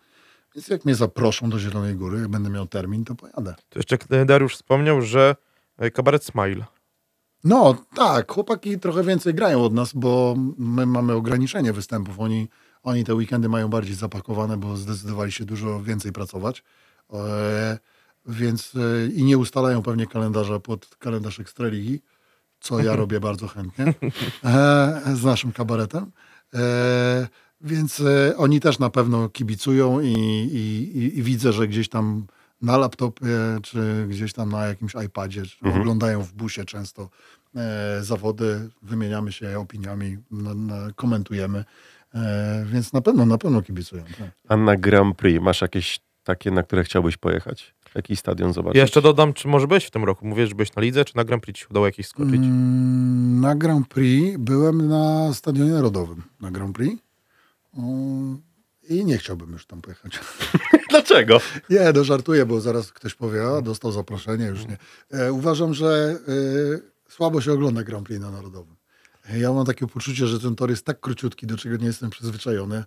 Więc jak mnie zaproszą do Zielonej Góry, jak będę miał termin, to pojadę. To jeszcze Dariusz wspomniał, że y, kabaret Smile. No tak, chłopaki trochę więcej grają od nas, bo my mamy ograniczenie występów. Oni, oni te weekendy mają bardziej zapakowane, bo zdecydowali się dużo więcej pracować. E, więc e, i nie ustalają pewnie kalendarza pod kalendarz Ekstraligi, co ja robię bardzo chętnie e, z naszym kabaretem. E, więc e, oni też na pewno kibicują i, i, i, widzę, że gdzieś tam na laptopie, czy gdzieś tam na jakimś iPadzie, czy Mhm. oglądają w busie często zawody, wymieniamy się opiniami, komentujemy, więc na pewno, na pewno kibicują. Tak. A na Grand Prix masz jakieś takie, na które chciałbyś pojechać? Jaki stadion zobaczyć? Jeszcze dodam, czy może byłeś w tym roku? Mówisz, że byłeś na lidze, czy na Grand Prix ci się udało jakieś skoczyć? Mm, Na Grand Prix byłem na Stadionie Narodowym na Grand Prix Mm, i nie chciałbym już tam pojechać. Dlaczego? Nie, no żartuję, bo zaraz ktoś powie, a dostał zaproszenie, już nie. E, uważam, że e, słabo się ogląda Grand Prix na Narodowym. E, Ja mam takie poczucie, że ten tor jest tak króciutki, do czego nie jestem przyzwyczajony,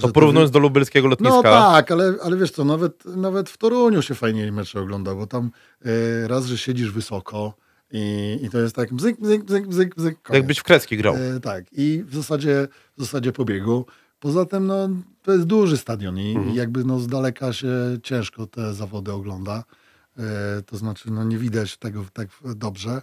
To porównując do lubelskiego lotniska. No tak, ale, ale wiesz co, nawet, nawet w Toruniu się fajnie mecze ogląda, bo tam e, raz, że siedzisz wysoko i, i to jest tak bzyk, bzyk, bzyk, bzyk, bzyk. koniec. Jakbyś w Krecki grał. E, tak, i w zasadzie, w zasadzie pobiegu. Poza tym, no, to jest duży stadion i, i jakby no, z daleka się ciężko te zawody ogląda. E, to znaczy, no, nie widać tego tak dobrze.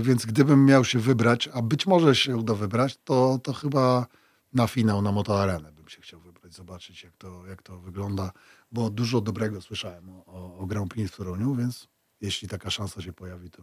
Więc gdybym miał się wybrać, a być może się uda wybrać, to, to chyba na finał na Moto Arenę się chciał wybrać, zobaczyć jak to, jak to wygląda, bo dużo dobrego słyszałem o, o, o Grand Prix w Toruniu, więc jeśli taka szansa się pojawi, to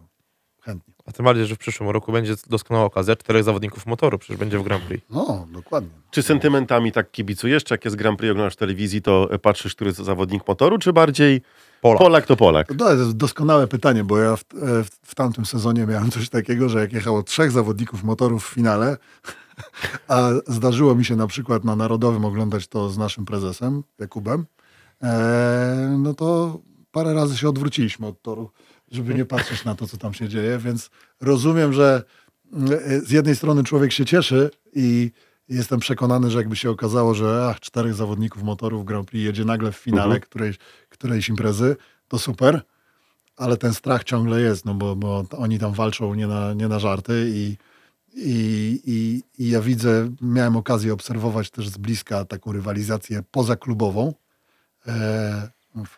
chętnie. A tym bardziej, że w przyszłym roku będzie doskonała okazja. Czterech zawodników motoru przecież będzie w Grand Prix. No, dokładnie. Czy sentymentami tak kibicujesz? Czy jak jest Grand Prix oglądasz w telewizji, to patrzysz, który to zawodnik motoru, czy bardziej Polak. Polak to Polak? To jest doskonałe pytanie, bo ja w, e, w, w tamtym sezonie miałem coś takiego, że jak jechało trzech zawodników motorów w finale, a zdarzyło mi się na przykład na Narodowym oglądać to z naszym prezesem, Jakubem, e, no to parę razy się odwróciliśmy od toru, żeby nie patrzeć na to, co tam się dzieje, więc rozumiem, że e, z jednej strony człowiek się cieszy i jestem przekonany, że jakby się okazało, że ach, czterech zawodników motorów Grand Prix jedzie nagle w finale Mhm. którejś, którejś imprezy, to super, ale ten strach ciągle jest, no bo, bo oni tam walczą nie na, nie na żarty i, i, i, i ja widzę, miałem okazję obserwować też z bliska taką rywalizację pozaklubową. E,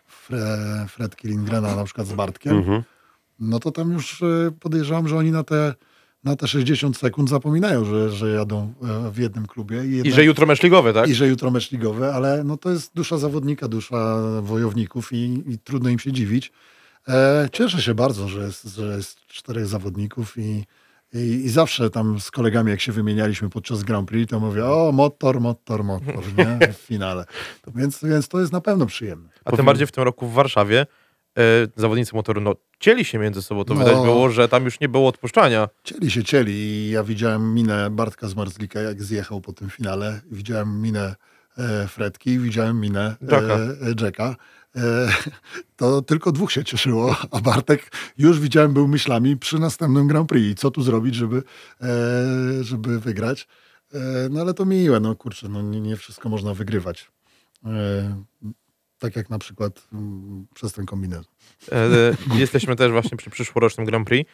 Fre, Fredki Lindgrena na przykład z Bartkiem Mhm. no to tam już e, podejrzewam, że oni na te, na te 60 sekund zapominają, że, że jadą e, w jednym klubie. I, I jednak, że jutro mecz ligowy, tak? I że jutro mecz ligowy, ale no to jest dusza zawodnika, dusza wojowników i, i trudno im się dziwić. E, cieszę się bardzo, że jest, że jest czterech zawodników i, i, i zawsze tam z kolegami, jak się wymienialiśmy podczas Grand Prix, to mówię, o motor, motor, motor, nie? W finale. Więc, więc to jest na pewno przyjemne. A tym bardziej w tym roku w Warszawie e, zawodnicy motoru no, cieli się między sobą. To No. widać było, że tam już nie było odpuszczania. Cieli się cieli i ja widziałem minę Bartka Zmarzlika, jak zjechał po tym finale. Widziałem minę e, Fredki, widziałem minę Jacka. e, e, Jacka. E, to tylko dwóch się cieszyło, a Bartek już widziałem był myślami przy następnym Grand Prix. Co tu zrobić, żeby, e, żeby wygrać. E, no ale to miłe, no kurczę, no nie, nie wszystko można wygrywać. Tak jak na przykład mm, przez ten kombinezon. Jesteśmy też właśnie przy przyszłorocznym Grand Prix.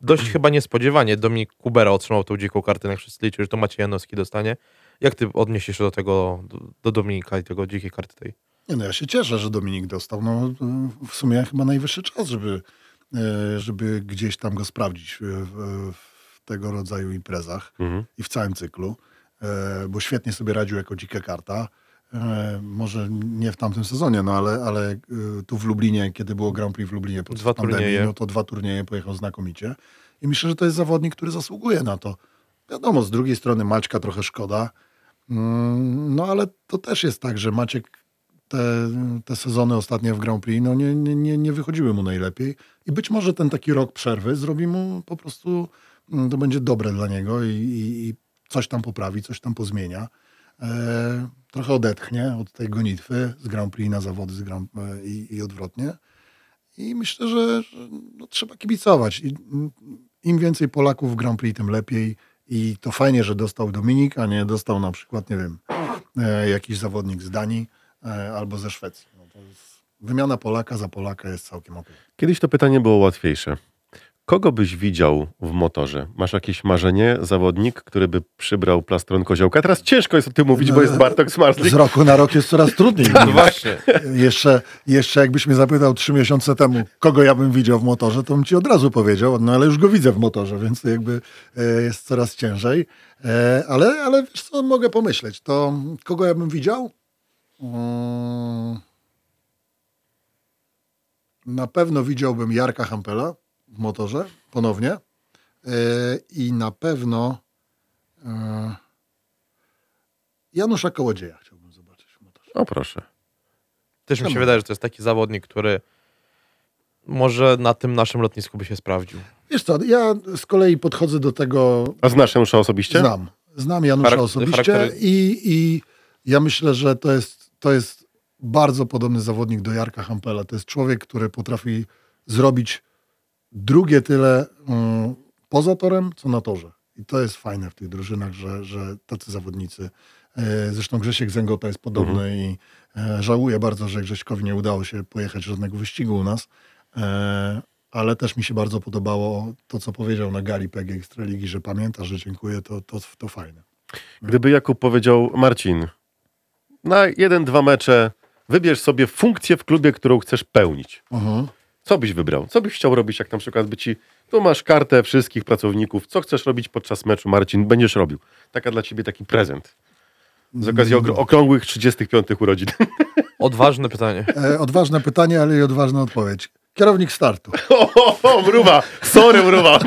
Dość chyba niespodziewanie Dominik Kubera otrzymał tą dziką kartę, jak wszyscy liczyli, że to Maciej Janowski dostanie. Jak ty odniesiesz się do tego, do Dominika i tego dzikiej karty tej? Nie no, ja się cieszę, że Dominik dostał. No, w sumie chyba najwyższy czas, żeby, e, żeby gdzieś tam go sprawdzić w, w, tego rodzaju imprezach Mhm. i w całym cyklu, e, bo świetnie sobie radził jako dzika karta. E, Może nie w tamtym sezonie, no ale, ale tu w Lublinie, kiedy było Grand Prix w Lublinie podczas Dwa pandemii, turnieje. no to dwa turnieje pojechał znakomicie. I myślę, że to jest zawodnik, który zasługuje na to. Wiadomo, z drugiej strony Maćka trochę szkoda, Mm, no ale to też jest tak, że Maciek te, te sezony ostatnie w Grand Prix no nie, nie, nie, wychodziły mu najlepiej i być może ten taki rok przerwy zrobi mu po prostu, mm, to będzie dobre dla niego i, i, i coś tam poprawi, coś tam pozmienia. E, trochę odetchnie od tej gonitwy z Grand Prix na zawody z Grand, e, i, i odwrotnie. I myślę, że, że no, trzeba kibicować. I, Im więcej Polaków w Grand Prix, tym lepiej. I to fajnie, że dostał Dominik, a nie dostał na przykład, nie wiem, e, jakiś zawodnik z Danii albo ze Szwecji. No wymiana Polaka za Polaka jest całkiem ok. Kiedyś to pytanie było łatwiejsze. Kogo byś widział w motorze? Masz jakieś marzenie, zawodnik, który by przybrał plastron koziołka? Teraz ciężko jest o tym mówić, bo jest Bartok Smarzlik. Z roku na rok jest coraz trudniej. No właśnie. jeszcze, jeszcze jakbyś mnie zapytał trzy miesiące temu, kogo ja bym widział w motorze, to bym ci od razu powiedział, no ale już go widzę w motorze, więc jakby e, jest coraz ciężej. E, ale, ale wiesz co, mogę pomyśleć, to kogo ja bym widział? Mm, na pewno widziałbym Jarka Hampela w motorze, ponownie. E, I na pewno e, Janusza Kołodzieja chciałbym zobaczyć w motorze. O proszę. Też mi się wydaje, że to jest taki zawodnik, który może na tym naszym lotnisku by się sprawdził. Wiesz co, ja z kolei podchodzę do tego, A znasz Janusza osobiście? znam. Znam Janusza Charak- osobiście charaktery- i, i ja myślę, że to jest, to jest bardzo podobny zawodnik do Jarka Hampela. To jest człowiek, który potrafi zrobić drugie tyle mm, poza torem, co na torze. I to jest fajne w tych drużynach, że, że tacy zawodnicy. E, Zresztą Grzesiek Zęgota jest podobny i e, żałuję bardzo, że Grześkowi nie udało się pojechać żadnego wyścigu u nas. E, Ale też mi się bardzo podobało to, co powiedział na gali PG Ekstraligi, że pamięta, że dziękuję, to, to, to fajne. Gdyby Jakub powiedział, Marcin, na jeden, dwa mecze wybierz sobie funkcję w klubie, którą chcesz pełnić. Mhm. Co byś wybrał? Co byś chciał robić, jak na przykład by ci, tu masz kartę wszystkich pracowników, co chcesz robić podczas meczu, Marcin, będziesz robił. Taka dla ciebie taki prezent. Z okazji ogr- okrągłych 35 urodzin. Odważne pytanie. E, Odważne pytanie, ale i odważna odpowiedź. Kierownik startu. o, o, o, mruwa, sorry mruwa.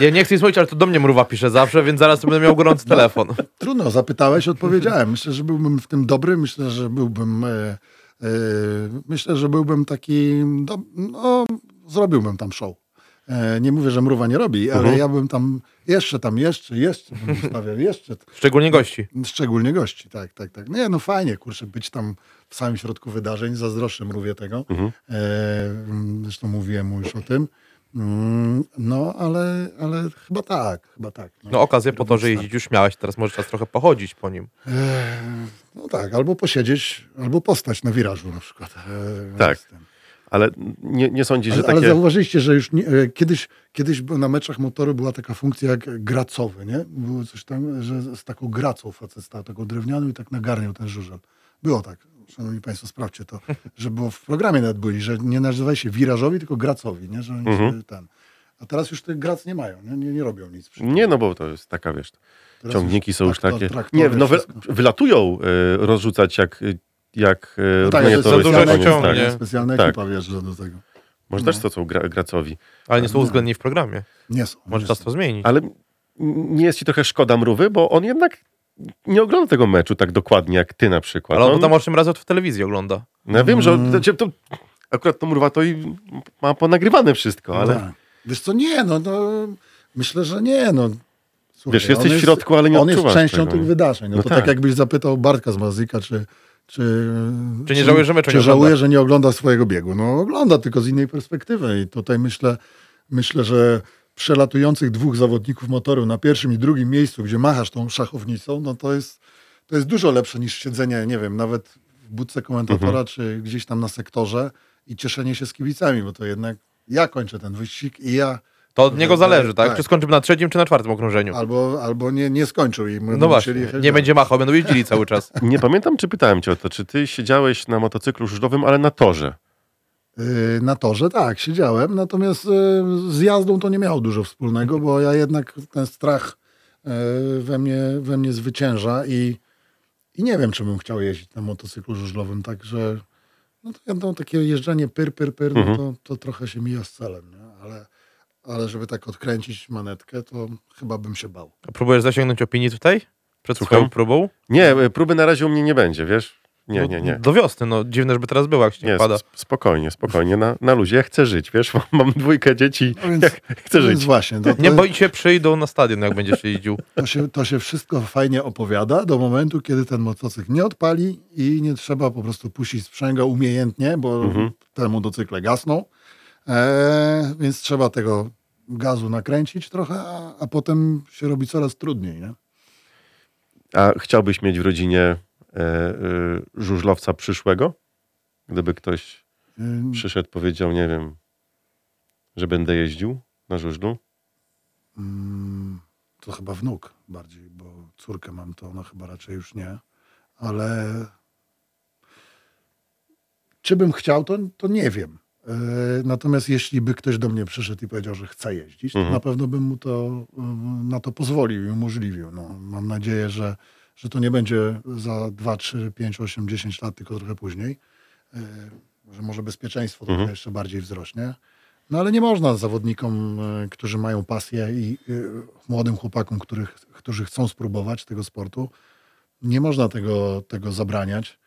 Ja nie chcę mówić, ale to do mnie mruwa pisze zawsze, więc zaraz będę miał gorący telefon. Trudno, zapytałeś, odpowiedziałem. Myślę, że byłbym w tym dobry, myślę, że byłbym. E, e, myślę, że byłbym taki. Do, no, zrobiłbym tam show. E, nie mówię, że mruwa nie robi, ale Mhm. ja bym tam jeszcze, tam jeszcze, jeszcze bym ustawiał, jeszcze. Szczególnie gości. Szczególnie gości, tak, tak, tak. Nie, no fajnie, kurczę, być tam w samym środku wydarzeń, zazdroszczę mrówie tego. Mhm. E, mm, zresztą mówiłem mu już o tym. Mm, No, ale, ale chyba tak, chyba tak. No okazję po to, że jeździć już miałeś, teraz może czas trochę pochodzić po nim. Eee, No tak, albo posiedzieć, albo postać na wirażu na przykład. Tak. Ale nie, nie sądzisz, Ale, że ale takie... zauważyliście, że już nie, e, kiedyś, kiedyś na meczach motoru była taka funkcja jak gracowy, nie? Było coś tam, że z taką gracą facet stał, taką drewnianą i tak nagarniał ten żużel. Było tak, szanowni państwo, sprawdźcie to, że było w programie nawet byli, że nie nazywali się wirażowi, tylko gracowi, nie? Że oni Mhm. ten... A teraz już tych grac nie mają, nie, nie, nie robią nic. Nie, no bo to jest taka, wiesz, Teraz ciągniki już są już takie... traktory, Nie, no wy, wylatują y, rozrzucać jak... jak y, No tak, za torujące, dużo ciągnie. tak. nie? Specjalna Tak. ekipa wjeżdża do tego. Może No. też to są gra, gracowi. Ale nie są Nie. uwzględnieni w programie. Nie są. Może czas to zmienić. Ale nie jest ci trochę szkoda mrówy, bo on jednak nie ogląda tego meczu tak dokładnie jak ty na przykład. Ale on On- to tam osiem razy w telewizji ogląda. No ja wiem, że Mm. to, to, akurat to mrówa to i ma ponagrywane wszystko, ale Tak. Wiesz co, nie, no, no myślę, że nie, no. Słuchaj, wiesz, jesteś on w środku, ale nie On jest częścią tego. tych wydarzeń. No, No to tak. tak. jakbyś zapytał Bartka z Mazyka, czy, czy, Czy nie żałuje, że meczu czy nie żałuje, ogląda? że nie ogląda swojego biegu. No ogląda, tylko z innej perspektywy. I tutaj myślę, myślę, że przelatujących dwóch zawodników motoru na pierwszym i drugim miejscu, gdzie machasz tą szachownicą, no to jest, to jest dużo lepsze niż siedzenie, nie wiem, nawet w budce komentatora, Mhm. czy gdzieś tam na sektorze i cieszenie się z kibicami, bo to jednak ja kończę ten wyścig i ja To od niego zależy, tak? Tak. Czy skończymy na trzecim, czy na czwartym okrążeniu. albo, albo nie, nie skończył i my No właśnie, nie dalej. będzie machał, będą jeździli cały czas. Nie pamiętam, czy pytałem cię o to, czy ty siedziałeś na motocyklu żużlowym, ale na torze. Yy, Na torze tak, siedziałem, natomiast yy, z jazdą to nie miało dużo wspólnego, bo ja jednak ten strach yy, we mnie, we mnie zwycięża i, i nie wiem, czy bym chciał jeździć na motocyklu żużlowym, także no to, no, takie jeżdżenie pyr, pyr, pyr, no Mhm. to, to trochę się mija z celem, nie? Ale, ale żeby tak odkręcić manetkę, to chyba bym się bał. A próbujesz zasięgnąć opinii tutaj? Przed Słucham? swoją próbą? Nie, y, próby na razie u mnie nie będzie, wiesz? Nie, No, nie, nie. Do wiosny, no dziwne, żeby teraz było, jak śnieg Nie, pada. sp- spokojnie, spokojnie, na, na luzie. Ja chcę żyć, wiesz? Mam dwójkę dzieci, No więc, chcę więc żyć. właśnie, to, to, Nie boi się, przyjdą na stadion, jak będziesz jeździł. To się, to się wszystko fajnie opowiada do momentu, kiedy ten motocykl nie odpali i nie trzeba po prostu puścić sprzęgła umiejętnie, bo Mhm. te motocykle gasną. E, więc trzeba tego gazu nakręcić trochę, a, a potem się robi coraz trudniej. Nie? A chciałbyś mieć w rodzinie e, e, żużlowca przyszłego? Gdyby ktoś przyszedł, powiedział, nie wiem, że będę jeździł na żużlu? to chyba wnuk bardziej, bo córkę mam, to ona chyba raczej już nie. Ale czy bym chciał, to, to nie wiem. E, Natomiast jeśli by ktoś do mnie przyszedł i powiedział, że chce jeździć, to Mhm. na pewno bym mu to, y, na to pozwolił i umożliwił. No, mam nadzieję, że, że to nie będzie za 2, 3, 5, 8, 10 lat, tylko trochę później. E, Że może bezpieczeństwo trochę Mhm. jeszcze bardziej wzrośnie. No ale nie można zawodnikom, e, którzy mają pasję i młodym chłopakom, których, którzy chcą spróbować tego sportu, nie można tego, tego zabraniać.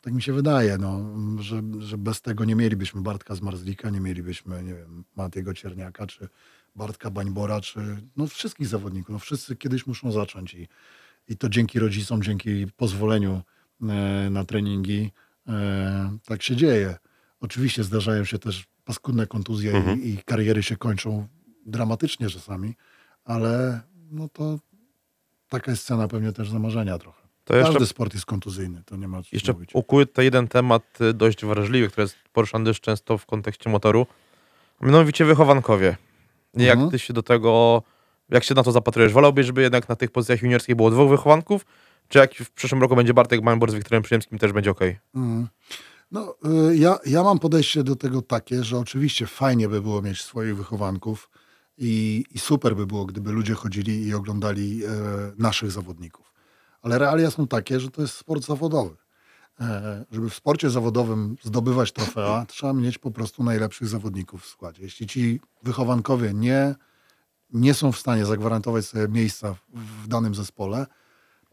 Tak mi się wydaje, no, że, że bez tego nie mielibyśmy Bartka z Marzlika, nie mielibyśmy, nie wiem, Matiego Cierniaka, czy Bartka Bańbora, czy no, wszystkich zawodników. No, wszyscy kiedyś muszą zacząć i, i to dzięki rodzicom, dzięki pozwoleniu e, na treningi e, tak się dzieje. Oczywiście zdarzają się też paskudne kontuzje Mhm. i, i kariery się kończą dramatycznie czasami, ale no to taka jest cena pewnie też zamarzenia trochę. To jeszcze, Każdy sport jest kontuzyjny, to nie ma co jeszcze mówić. jeden temat y, dość wrażliwy, który jest poruszany dość często w kontekście motoru. Mianowicie wychowankowie. Jak Mhm. ty się do tego, jak się na to zapatrujesz? Wolałbyś, żeby jednak na tych pozycjach juniorskich było dwóch wychowanków? Czy jak w przyszłym roku będzie Bartek Manbor z Wiktorem Przyjemskim też będzie ok? Mm. No, y, ja, ja mam podejście do tego takie, że oczywiście fajnie by było mieć swoich wychowanków i, i super by było, gdyby ludzie chodzili i oglądali e, naszych zawodników. Ale realia są takie, że to jest sport zawodowy. E, żeby w sporcie zawodowym zdobywać trofea, trzeba mieć po prostu najlepszych zawodników w składzie. Jeśli ci wychowankowie nie, nie są w stanie zagwarantować sobie miejsca w, w danym zespole,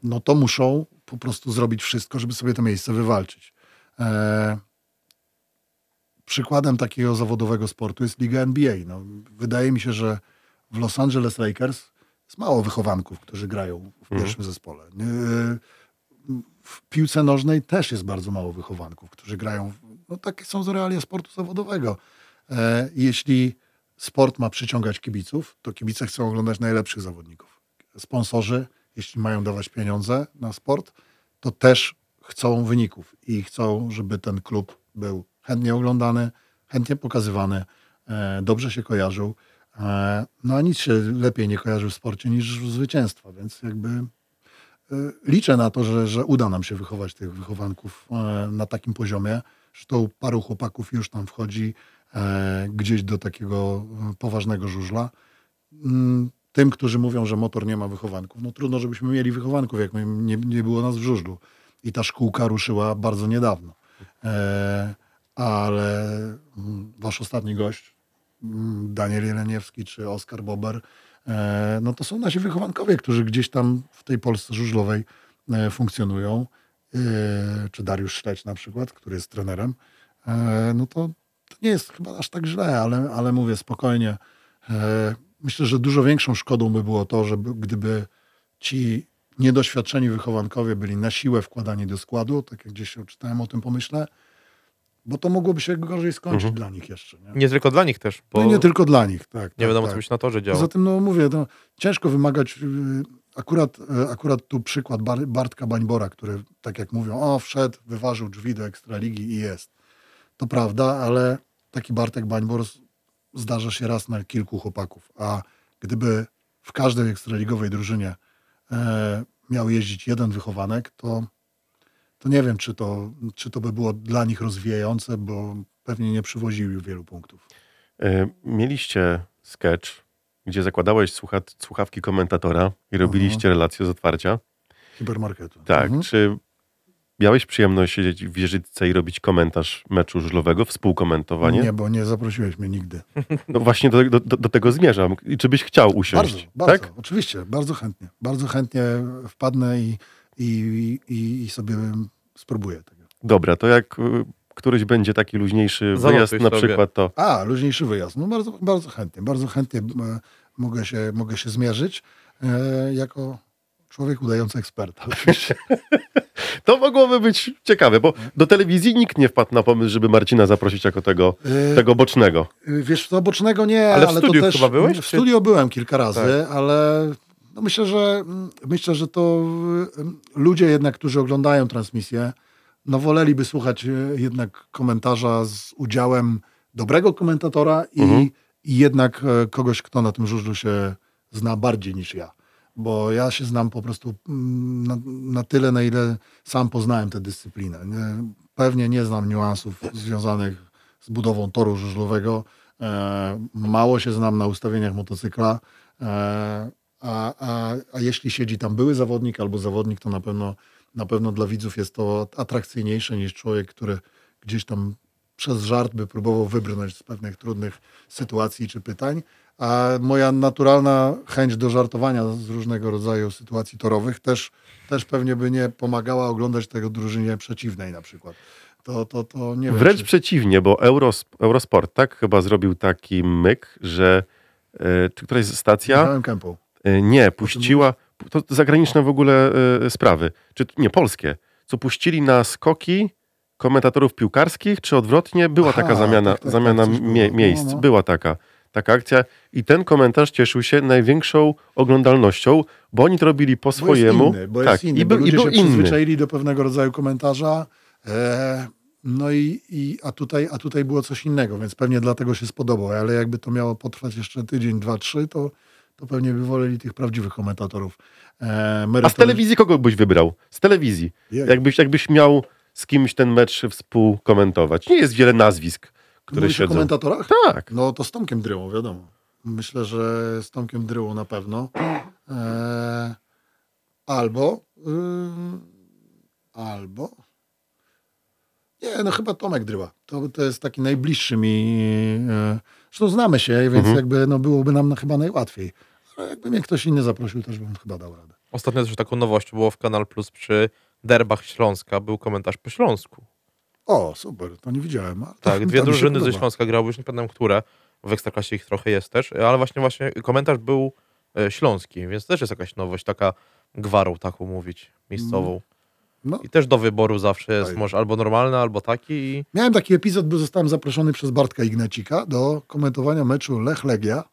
no to muszą po prostu zrobić wszystko, żeby sobie to miejsce wywalczyć. E, przykładem takiego zawodowego sportu jest Liga NBA. No, wydaje mi się, że w Los Angeles Lakers jest mało wychowanków, którzy grają w pierwszym zespole. E, w piłce nożnej też jest bardzo mało wychowanków, którzy grają. No takie są realia sportu zawodowego. E, jeśli sport ma przyciągać kibiców, to kibice chcą oglądać najlepszych zawodników. Sponsorzy, jeśli mają dawać pieniądze na sport, to też chcą wyników i chcą, żeby ten klub był chętnie oglądany, chętnie pokazywany, e, dobrze się kojarzył. E, no a nic się lepiej nie kojarzy w sporcie niż zwycięstwa, więc jakby e, liczę na to, że, że uda nam się wychować tych wychowanków e, na takim poziomie, to paru chłopaków już tam wchodzi gdzieś do takiego poważnego żużla. Mm, Tym, którzy mówią, że motor nie ma wychowanków, no trudno, żebyśmy mieli wychowanków, jak nie, nie było nas w żużlu. I ta szkółka ruszyła bardzo niedawno. Ale mm, wasz ostatni gość, Daniel Jeleniewski czy Oskar Bober, e, no to są nasi wychowankowie, którzy gdzieś tam w tej Polsce żużlowej e, funkcjonują. E, czy Dariusz Szleć na przykład, który jest trenerem. No to, to nie jest chyba aż tak źle, ale, ale mówię spokojnie. Myślę, że dużo większą szkodą by było to, żeby gdyby ci niedoświadczeni wychowankowie byli na siłę wkładani do składu, tak jak gdzieś czytałem o tym pomyśle, bo to mogłoby się gorzej skończyć dla nich jeszcze. Nie? Nie tylko dla nich też, bo No nie tylko dla nich, tak. nie tak, wiadomo, tak. co by się na torze działo. Poza tym, no mówię, no, ciężko wymagać. y, Akurat, y, akurat tu przykład Bar- Bartka Bańbora, który, tak jak mówią, o, wszedł, wyważył drzwi do Ekstraligi i jest. To prawda, ale taki Bartek Bańbor zdarza się raz na kilku chłopaków. A gdyby w każdej ekstraligowej drużynie e, miał jeździć jeden wychowanek, to, to nie wiem, czy to, czy to by było dla nich rozwijające, bo pewnie nie przywoził wielu punktów. E, Mieliście sketch, gdzie zakładałeś słucha słuchawki komentatora i robiliście relacje z otwarcia. Hipermarketu. Tak. Mhm. Czy miałeś przyjemność siedzieć w wieżyce i robić komentarz meczu żużlowego, współkomentowanie? Nie, bo nie zaprosiłeś mnie nigdy. No właśnie do, do, do tego zmierzam. I czy byś chciał usiąść? Bardzo, bardzo, Tak? oczywiście, bardzo chętnie. Bardzo chętnie wpadnę i, i, i, i sobie spróbuję tego. Dobra, to jak y, któryś będzie taki luźniejszy Zanotuj wyjazd na przykład, to A, luźniejszy wyjazd. No bardzo, bardzo chętnie. Bardzo chętnie e, mogę się, mogę się zmierzyć e, jako człowiek udający eksperta. To mogłoby być ciekawe, bo do telewizji nikt nie wpadł na pomysł, żeby Marcina zaprosić jako tego, E, tego bocznego. Wiesz, co bocznego nie, Ale ale, w studiu to też... chyba byłeś, W studio byłem kilka razy, Tak. ale no myślę, że myślę, że to y, ludzie jednak, którzy oglądają transmisję, no woleliby słuchać y, jednak komentarza z udziałem dobrego komentatora i, Mhm. i jednak e, kogoś, kto na tym żużlu się zna bardziej niż ja. Bo ja się znam po prostu mm, na, na tyle, na ile sam poznałem tę dyscyplinę. Nie, pewnie nie znam niuansów związanych z budową toru żużlowego. E, mało się znam na ustawieniach motocykla. E, a, a, a jeśli siedzi tam były zawodnik albo zawodnik, to na pewno, na pewno dla widzów jest to atrakcyjniejsze niż człowiek, który gdzieś tam przez żart by próbował wybrnąć z pewnych trudnych sytuacji czy pytań. A moja naturalna chęć do żartowania z różnego rodzaju sytuacji torowych też, też pewnie by nie pomagała oglądać tego drużynie przeciwnej na przykład. To, to, to nie wiem. Wręcz czy- przeciwnie, bo Euros, Eurosport tak chyba zrobił taki myk, że e, czy któraś stacja Michałem Kępą. E, nie puściła, to zagraniczne w ogóle e, sprawy, czy nie polskie, co puścili na skoki komentatorów piłkarskich, czy odwrotnie, była Aha, taka zamiana, tak, tak, zamiana tak, coś było. mie- No, miejsc, no. była taka, taka akcja i ten komentarz cieszył się największą oglądalnością, bo oni to robili po Bo swojemu. jest inny, bo tak, jest inny, i bo i był się inny. przyzwyczaili do pewnego rodzaju komentarza. E, no i, i a, tutaj, a tutaj było coś innego, więc pewnie dlatego się spodobał, ale jakby to miało potrwać jeszcze tydzień, dwa, trzy, to, to pewnie by woleli tych prawdziwych komentatorów. E, A z telewizji kogo byś wybrał? Z telewizji. Jej. Jakbyś, jakbyś miał z kimś ten mecz współkomentować. Nie jest wiele nazwisk, które Mówisz o siedzą. komentatorach? Tak. No to z Tomkiem Dryłą, wiadomo. Myślę, że z Tomkiem Dryłą na pewno. E, albo ym, albo nie, no chyba Tomek Dryła. To, to jest taki najbliższy mi. E, zresztą znamy się, więc Mhm. jakby no, byłoby nam chyba najłatwiej. Ale jakby mnie ktoś inny zaprosił, też bym chyba dał radę. Ostatnio też taką nowością było w Kanal Plus przy derbach Śląska, był komentarz po Śląsku. O, super, to nie widziałem. to- Tak, dwie drużyny ze. Śląska grały, już nie pamiętam które, w Ekstraklasie ich trochę jest też, ale właśnie właśnie komentarz był e, śląski, więc też jest jakaś nowość, taka gwarą taką mówić, miejscową. No. I też do wyboru zawsze jest może albo normalny, albo taki i Miałem taki epizod, bo zostałem zaproszony przez Bartka Ignacika do komentowania meczu Lech Legia.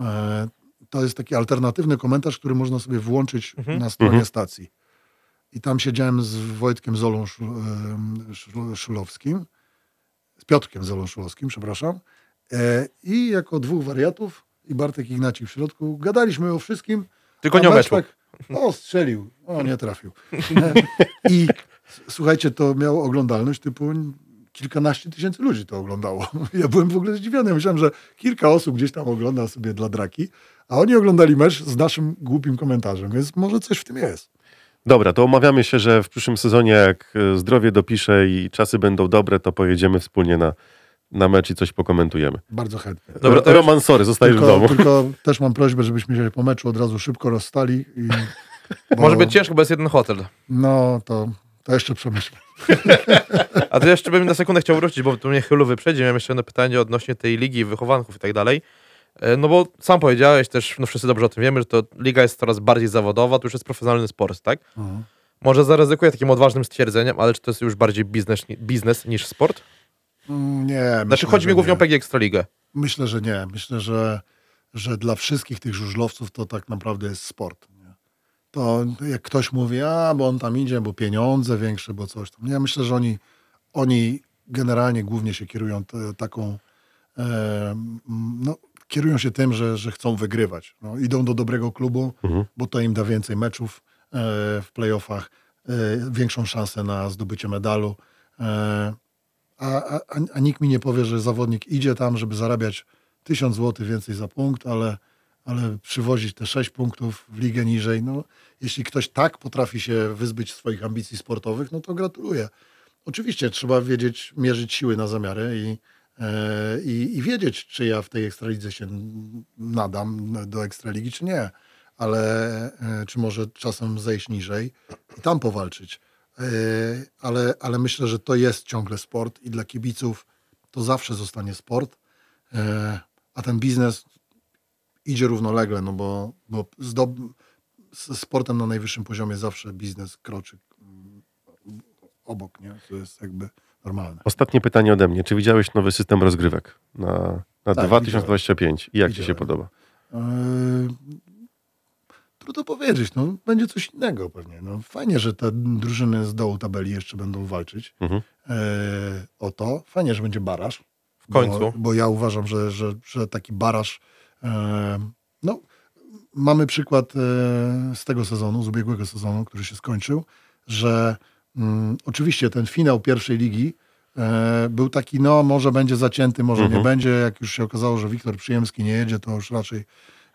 E, To jest taki alternatywny komentarz, który można sobie włączyć Mhm. na stronie Mhm. stacji. I tam siedziałem z Wojtkiem Zolą Szulowskim, z Piotrkiem Zolą Szulowskim, przepraszam. E, I jako dwóch wariatów i Bartek Ignacik w środku gadaliśmy o wszystkim, tylko nie o mecz meczu. tak, o, strzelił. O, nie trafił. I słuchajcie, to miało oglądalność typu kilkanaście tysięcy ludzi to oglądało. Ja byłem w ogóle zdziwiony. Myślałem, że kilka osób gdzieś tam ogląda sobie dla draki, a oni oglądali mecz z naszym głupim komentarzem, więc może coś w tym jest. Dobra, to umawiamy się, że w przyszłym sezonie, jak e, zdrowie dopisze i czasy będą dobre, to pojedziemy wspólnie na, na mecz i coś pokomentujemy. Bardzo chętnie. Dobra, to Ro- Roman, sorry, zostajesz w Tylko, domu. tylko też mam prośbę, żebyśmy się po meczu od razu szybko rozstali. I, bo- Może być ciężko, bo jest jeden hotel. No, to, to jeszcze przemyślę. A to jeszcze bym na sekundę chciał wrócić, bo tu mnie chylu wyprzedzi. Miałem jeszcze jedno pytanie odnośnie tej ligi wychowanków i tak dalej. E, No bo sam powiedziałeś też, no wszyscy dobrze o tym wiemy, że to liga jest coraz bardziej zawodowa, to już jest profesjonalny sport, tak? Mhm. Może zaryzykuję takim odważnym stwierdzeniem, ale czy to jest już bardziej biznes, biznes niż sport? Mm, Nie. Znaczy chodzi mi głównie nie. o PG Ekstraligę. Myślę, że nie. Myślę, że, że dla wszystkich tych żużlowców to tak naprawdę jest sport. To jak ktoś mówi, a bo on tam idzie, bo pieniądze większe, bo coś tam. Ja myślę, że oni, oni generalnie głównie się kierują te, taką, e, no, kierują się tym, że, że chcą wygrywać. No, idą do dobrego klubu, Mhm. bo to im da więcej meczów e, w playoffach, e, większą szansę na zdobycie medalu. E, a, a, a- a nikt mi nie powie, że zawodnik idzie tam, żeby zarabiać 1000 zł więcej za punkt, ale, ale przywozić te 6 punktów w ligę niżej. No, jeśli ktoś tak potrafi się wyzbyć swoich ambicji sportowych, no to gratuluję. Oczywiście trzeba wiedzieć, mierzyć siły na zamiary i, e, i, i wiedzieć, czy ja w tej ekstralidze się nadam do ekstraligi, czy nie. Ale e, czy może czasem zejść niżej i tam powalczyć. E, ale, ale myślę, że to jest ciągle sport i dla kibiców to zawsze zostanie sport, a ten biznes idzie równolegle, no bo, bo zdob... z sportem na najwyższym poziomie zawsze biznes kroczy mm, obok, nie? To jest jakby normalne. Ostatnie pytanie ode mnie. Czy widziałeś nowy system rozgrywek na, na Tak, 2025 i jak ci się Widziałem. podoba? E, Trudno powiedzieć, no, będzie coś innego pewnie. No, fajnie, że te drużyny z dołu tabeli jeszcze będą walczyć Mhm. e, o to. Fajnie, że będzie baraż. W końcu. Bo, bo ja uważam, że, że, że taki baraż. No, mamy przykład e, z tego sezonu, z ubiegłego sezonu, który się skończył, że mm, oczywiście ten finał pierwszej ligi e, był taki, no może będzie zacięty, może Mhm. nie będzie. Jak już się okazało, że Wiktor Przyjemski nie jedzie, to już raczej,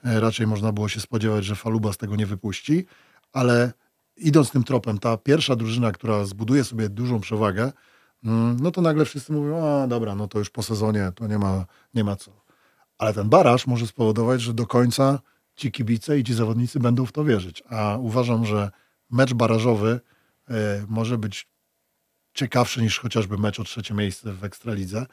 e, raczej można było się spodziewać, że Faluba z tego nie wypuści. Ale idąc tym tropem, ta pierwsza drużyna, która zbuduje sobie dużą przewagę, mm, no to nagle wszyscy mówią, a dobra, no to już po sezonie to nie ma, nie ma co. Ale ten baraż może spowodować, że do końca ci kibice i ci zawodnicy będą w to wierzyć. A uważam, że mecz barażowy e, może być ciekawszy niż chociażby mecz o trzecie miejsce w Ekstralidze.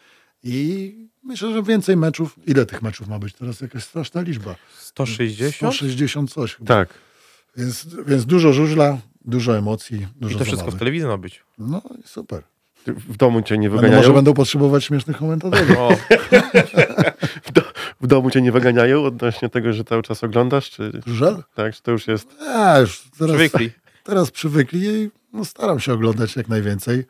I myślę, że więcej meczów. Ile tych meczów ma być? Teraz jakaś straszna liczba. 160? 160 coś chyba. Tak. Więc, więc dużo żużla, dużo emocji, dużo I to wszystko w telewizji ma być. No i super. W domu cię nie Będą, wyganiają? może będą potrzebować śmiesznych komentatorów. O, W, do, W domu cię nie wyganiają odnośnie tego, że cały czas oglądasz? Czy Żel? tak, czy to już jest... Ja już teraz, Przywykli. teraz przywykli i no, staram się oglądać jak najwięcej.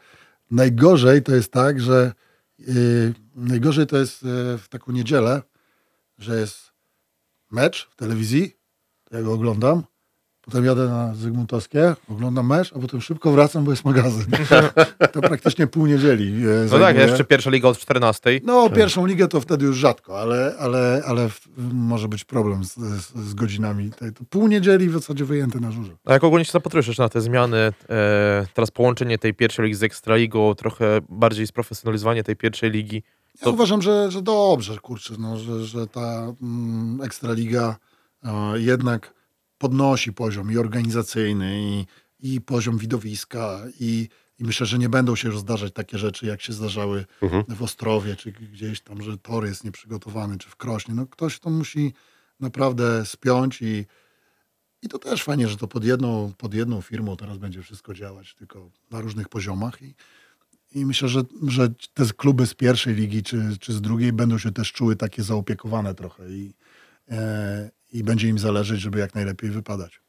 Najgorzej to jest tak, że yy, najgorzej to jest yy, w taką niedzielę, że jest mecz w telewizji, to ja go oglądam, potem jadę na Zygmuntowskie, oglądam mecz, a potem szybko wracam, bo jest magazyn. to praktycznie pół niedzieli. Yy, No tak, jeszcze pierwsza liga od 14. No, pierwszą ligę to wtedy już rzadko, ale, ale, ale może być problem z, z, z godzinami. Pół niedzieli w zasadzie wyjęte na żurze. A jak ogólnie się zapatrujesz na te zmiany, e, teraz połączenie tej pierwszej ligi z Ekstraligą, trochę bardziej sprofesjonalizowanie tej pierwszej ligi. Ja To- uważam, że, że dobrze, kurczę, no, że, że ta mm, Ekstraliga e, jednak podnosi poziom i organizacyjny, i, i poziom widowiska, i, i myślę, że nie będą się już zdarzać takie rzeczy, jak się zdarzały Mhm. w Ostrowie, czy gdzieś tam, że tor jest nieprzygotowany, czy w Krośnie. No, ktoś to musi naprawdę spiąć i, i to też fajnie, że to pod jedną, pod jedną firmą teraz będzie wszystko działać, tylko na różnych poziomach. I, i myślę, że, że te kluby z pierwszej ligi czy, czy z drugiej będą się też czuły takie zaopiekowane trochę i, e, i będzie im zależeć, żeby jak najlepiej wypadać.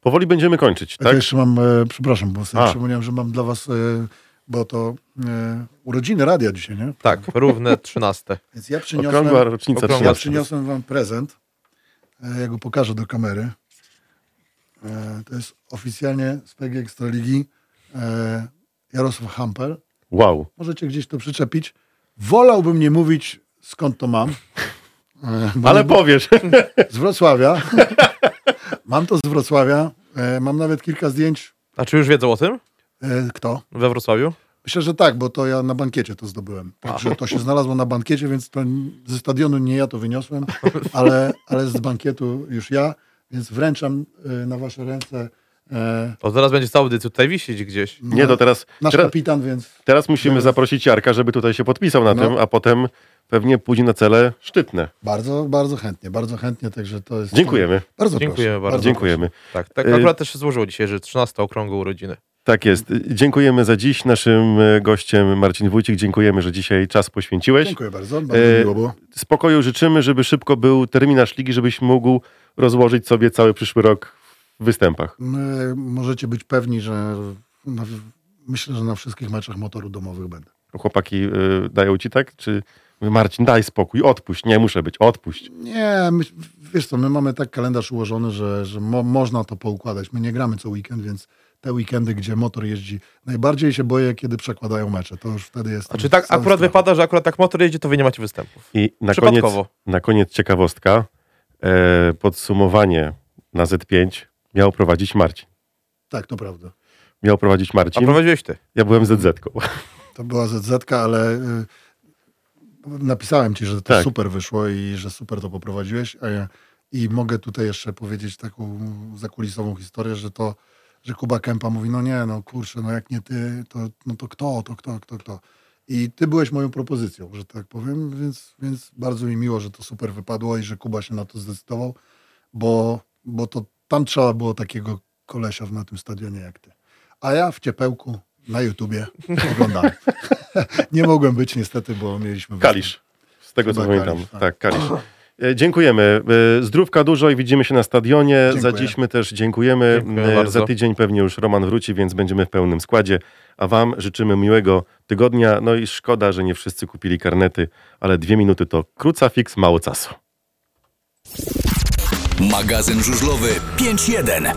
Powoli będziemy kończyć, Tak? tak? jeszcze mam, e, przepraszam, bo sobie A. przypomniałem, że mam dla was, e, bo to e, urodziny radia dzisiaj, nie? Tak, równe 13. Więc ja przyniosłem, rocznica ja 13. przyniosłem wam prezent. E, ja go pokażę do kamery. E, to jest oficjalnie z PG Ekstraligi e, Jarosław Hampel. Wow. Możecie gdzieś to przyczepić. Wolałbym nie mówić, skąd to mam. E, Ale powiesz. Z Wrocławia. mam to z Wrocławia. E, mam nawet kilka zdjęć. A czy już wiedzą o tym E, kto? we Wrocławiu? Myślę, że tak, bo to ja na bankiecie to zdobyłem. Także to się znalazło na bankiecie, więc to ze stadionu nie ja to wyniosłem, ale, ale z bankietu już ja, więc wręczam na wasze ręce e, To zaraz będzie całą audycję tutaj wisieć gdzieś. Nie, to teraz, nasz teraz, kapitan, więc teraz musimy zaprosić Jarka, żeby tutaj się podpisał na No. tym, a potem pewnie pójdzie na cele szczytne. bardzo, bardzo chętnie, bardzo chętnie, także to jest... Dziękujemy. Bardzo Dziękujemy proszę, bardzo. Dziękujemy. Tak, tak Y- akurat też się złożyło dzisiaj, że 13 okrągłe urodziny. Tak jest. Dziękujemy za dziś. Naszym e, gościem Marcin Wójcik. Dziękujemy, że dzisiaj czas poświęciłeś. Dziękuję bardzo, bardzo E, miło było. Spokoju życzymy, żeby szybko był terminarz ligi, żebyś mógł rozłożyć sobie cały przyszły rok występach. My, możecie być pewni, że na, myślę, że na wszystkich meczach motoru domowych będę. Chłopaki y, dają ci tak? Czy Marcin, daj spokój, odpuść. Nie muszę być, odpuść. Nie, my, wiesz co, my mamy tak kalendarz ułożony, że, że mo, można to poukładać. My nie gramy co weekend, więc te weekendy, gdzie motor jeździ, najbardziej się boję, kiedy przekładają mecze. To już wtedy jest... A czy tak akurat wypada, że akurat tak motor jeździ, to wy nie macie występów? I na koniec, na koniec ciekawostka. E, podsumowanie na Z5 miał prowadzić Marcin. Tak, to prawda. Miał prowadzić A Marcin. prowadziłeś ty. Ja byłem ZZ-ką. To była ZZ, ale y, napisałem ci, że to Tak. super wyszło i że super to poprowadziłeś. A ja, I mogę tutaj jeszcze powiedzieć taką zakulisową historię, że to, że Kuba Kępa mówi, no nie, no kurczę, no jak nie ty, to, no to kto, to kto, kto, kto. I ty byłeś moją propozycją, że tak powiem, więc, więc bardzo mi miło, że to super wypadło i że Kuba się na to zdecydował, bo, bo to tam trzeba było takiego kolesia na tym stadionie jak ty. A ja w ciepełku na YouTubie oglądałem. nie mogłem być niestety, bo mieliśmy... Kalisz. Z tego co pamiętam. Kalisz, tak. tak, Kalisz. E, Dziękujemy. E, Zdrówka dużo i widzimy się na stadionie. Dziękuję. Za dziś my też dziękujemy. Dziękuję E, bardzo. Za tydzień pewnie już Roman wróci, więc będziemy w pełnym składzie. A Wam życzymy miłego tygodnia. No i szkoda, że nie wszyscy kupili karnety, ale dwie minuty to krucafix, mało czasu. Magazyn żużlowy 5.1.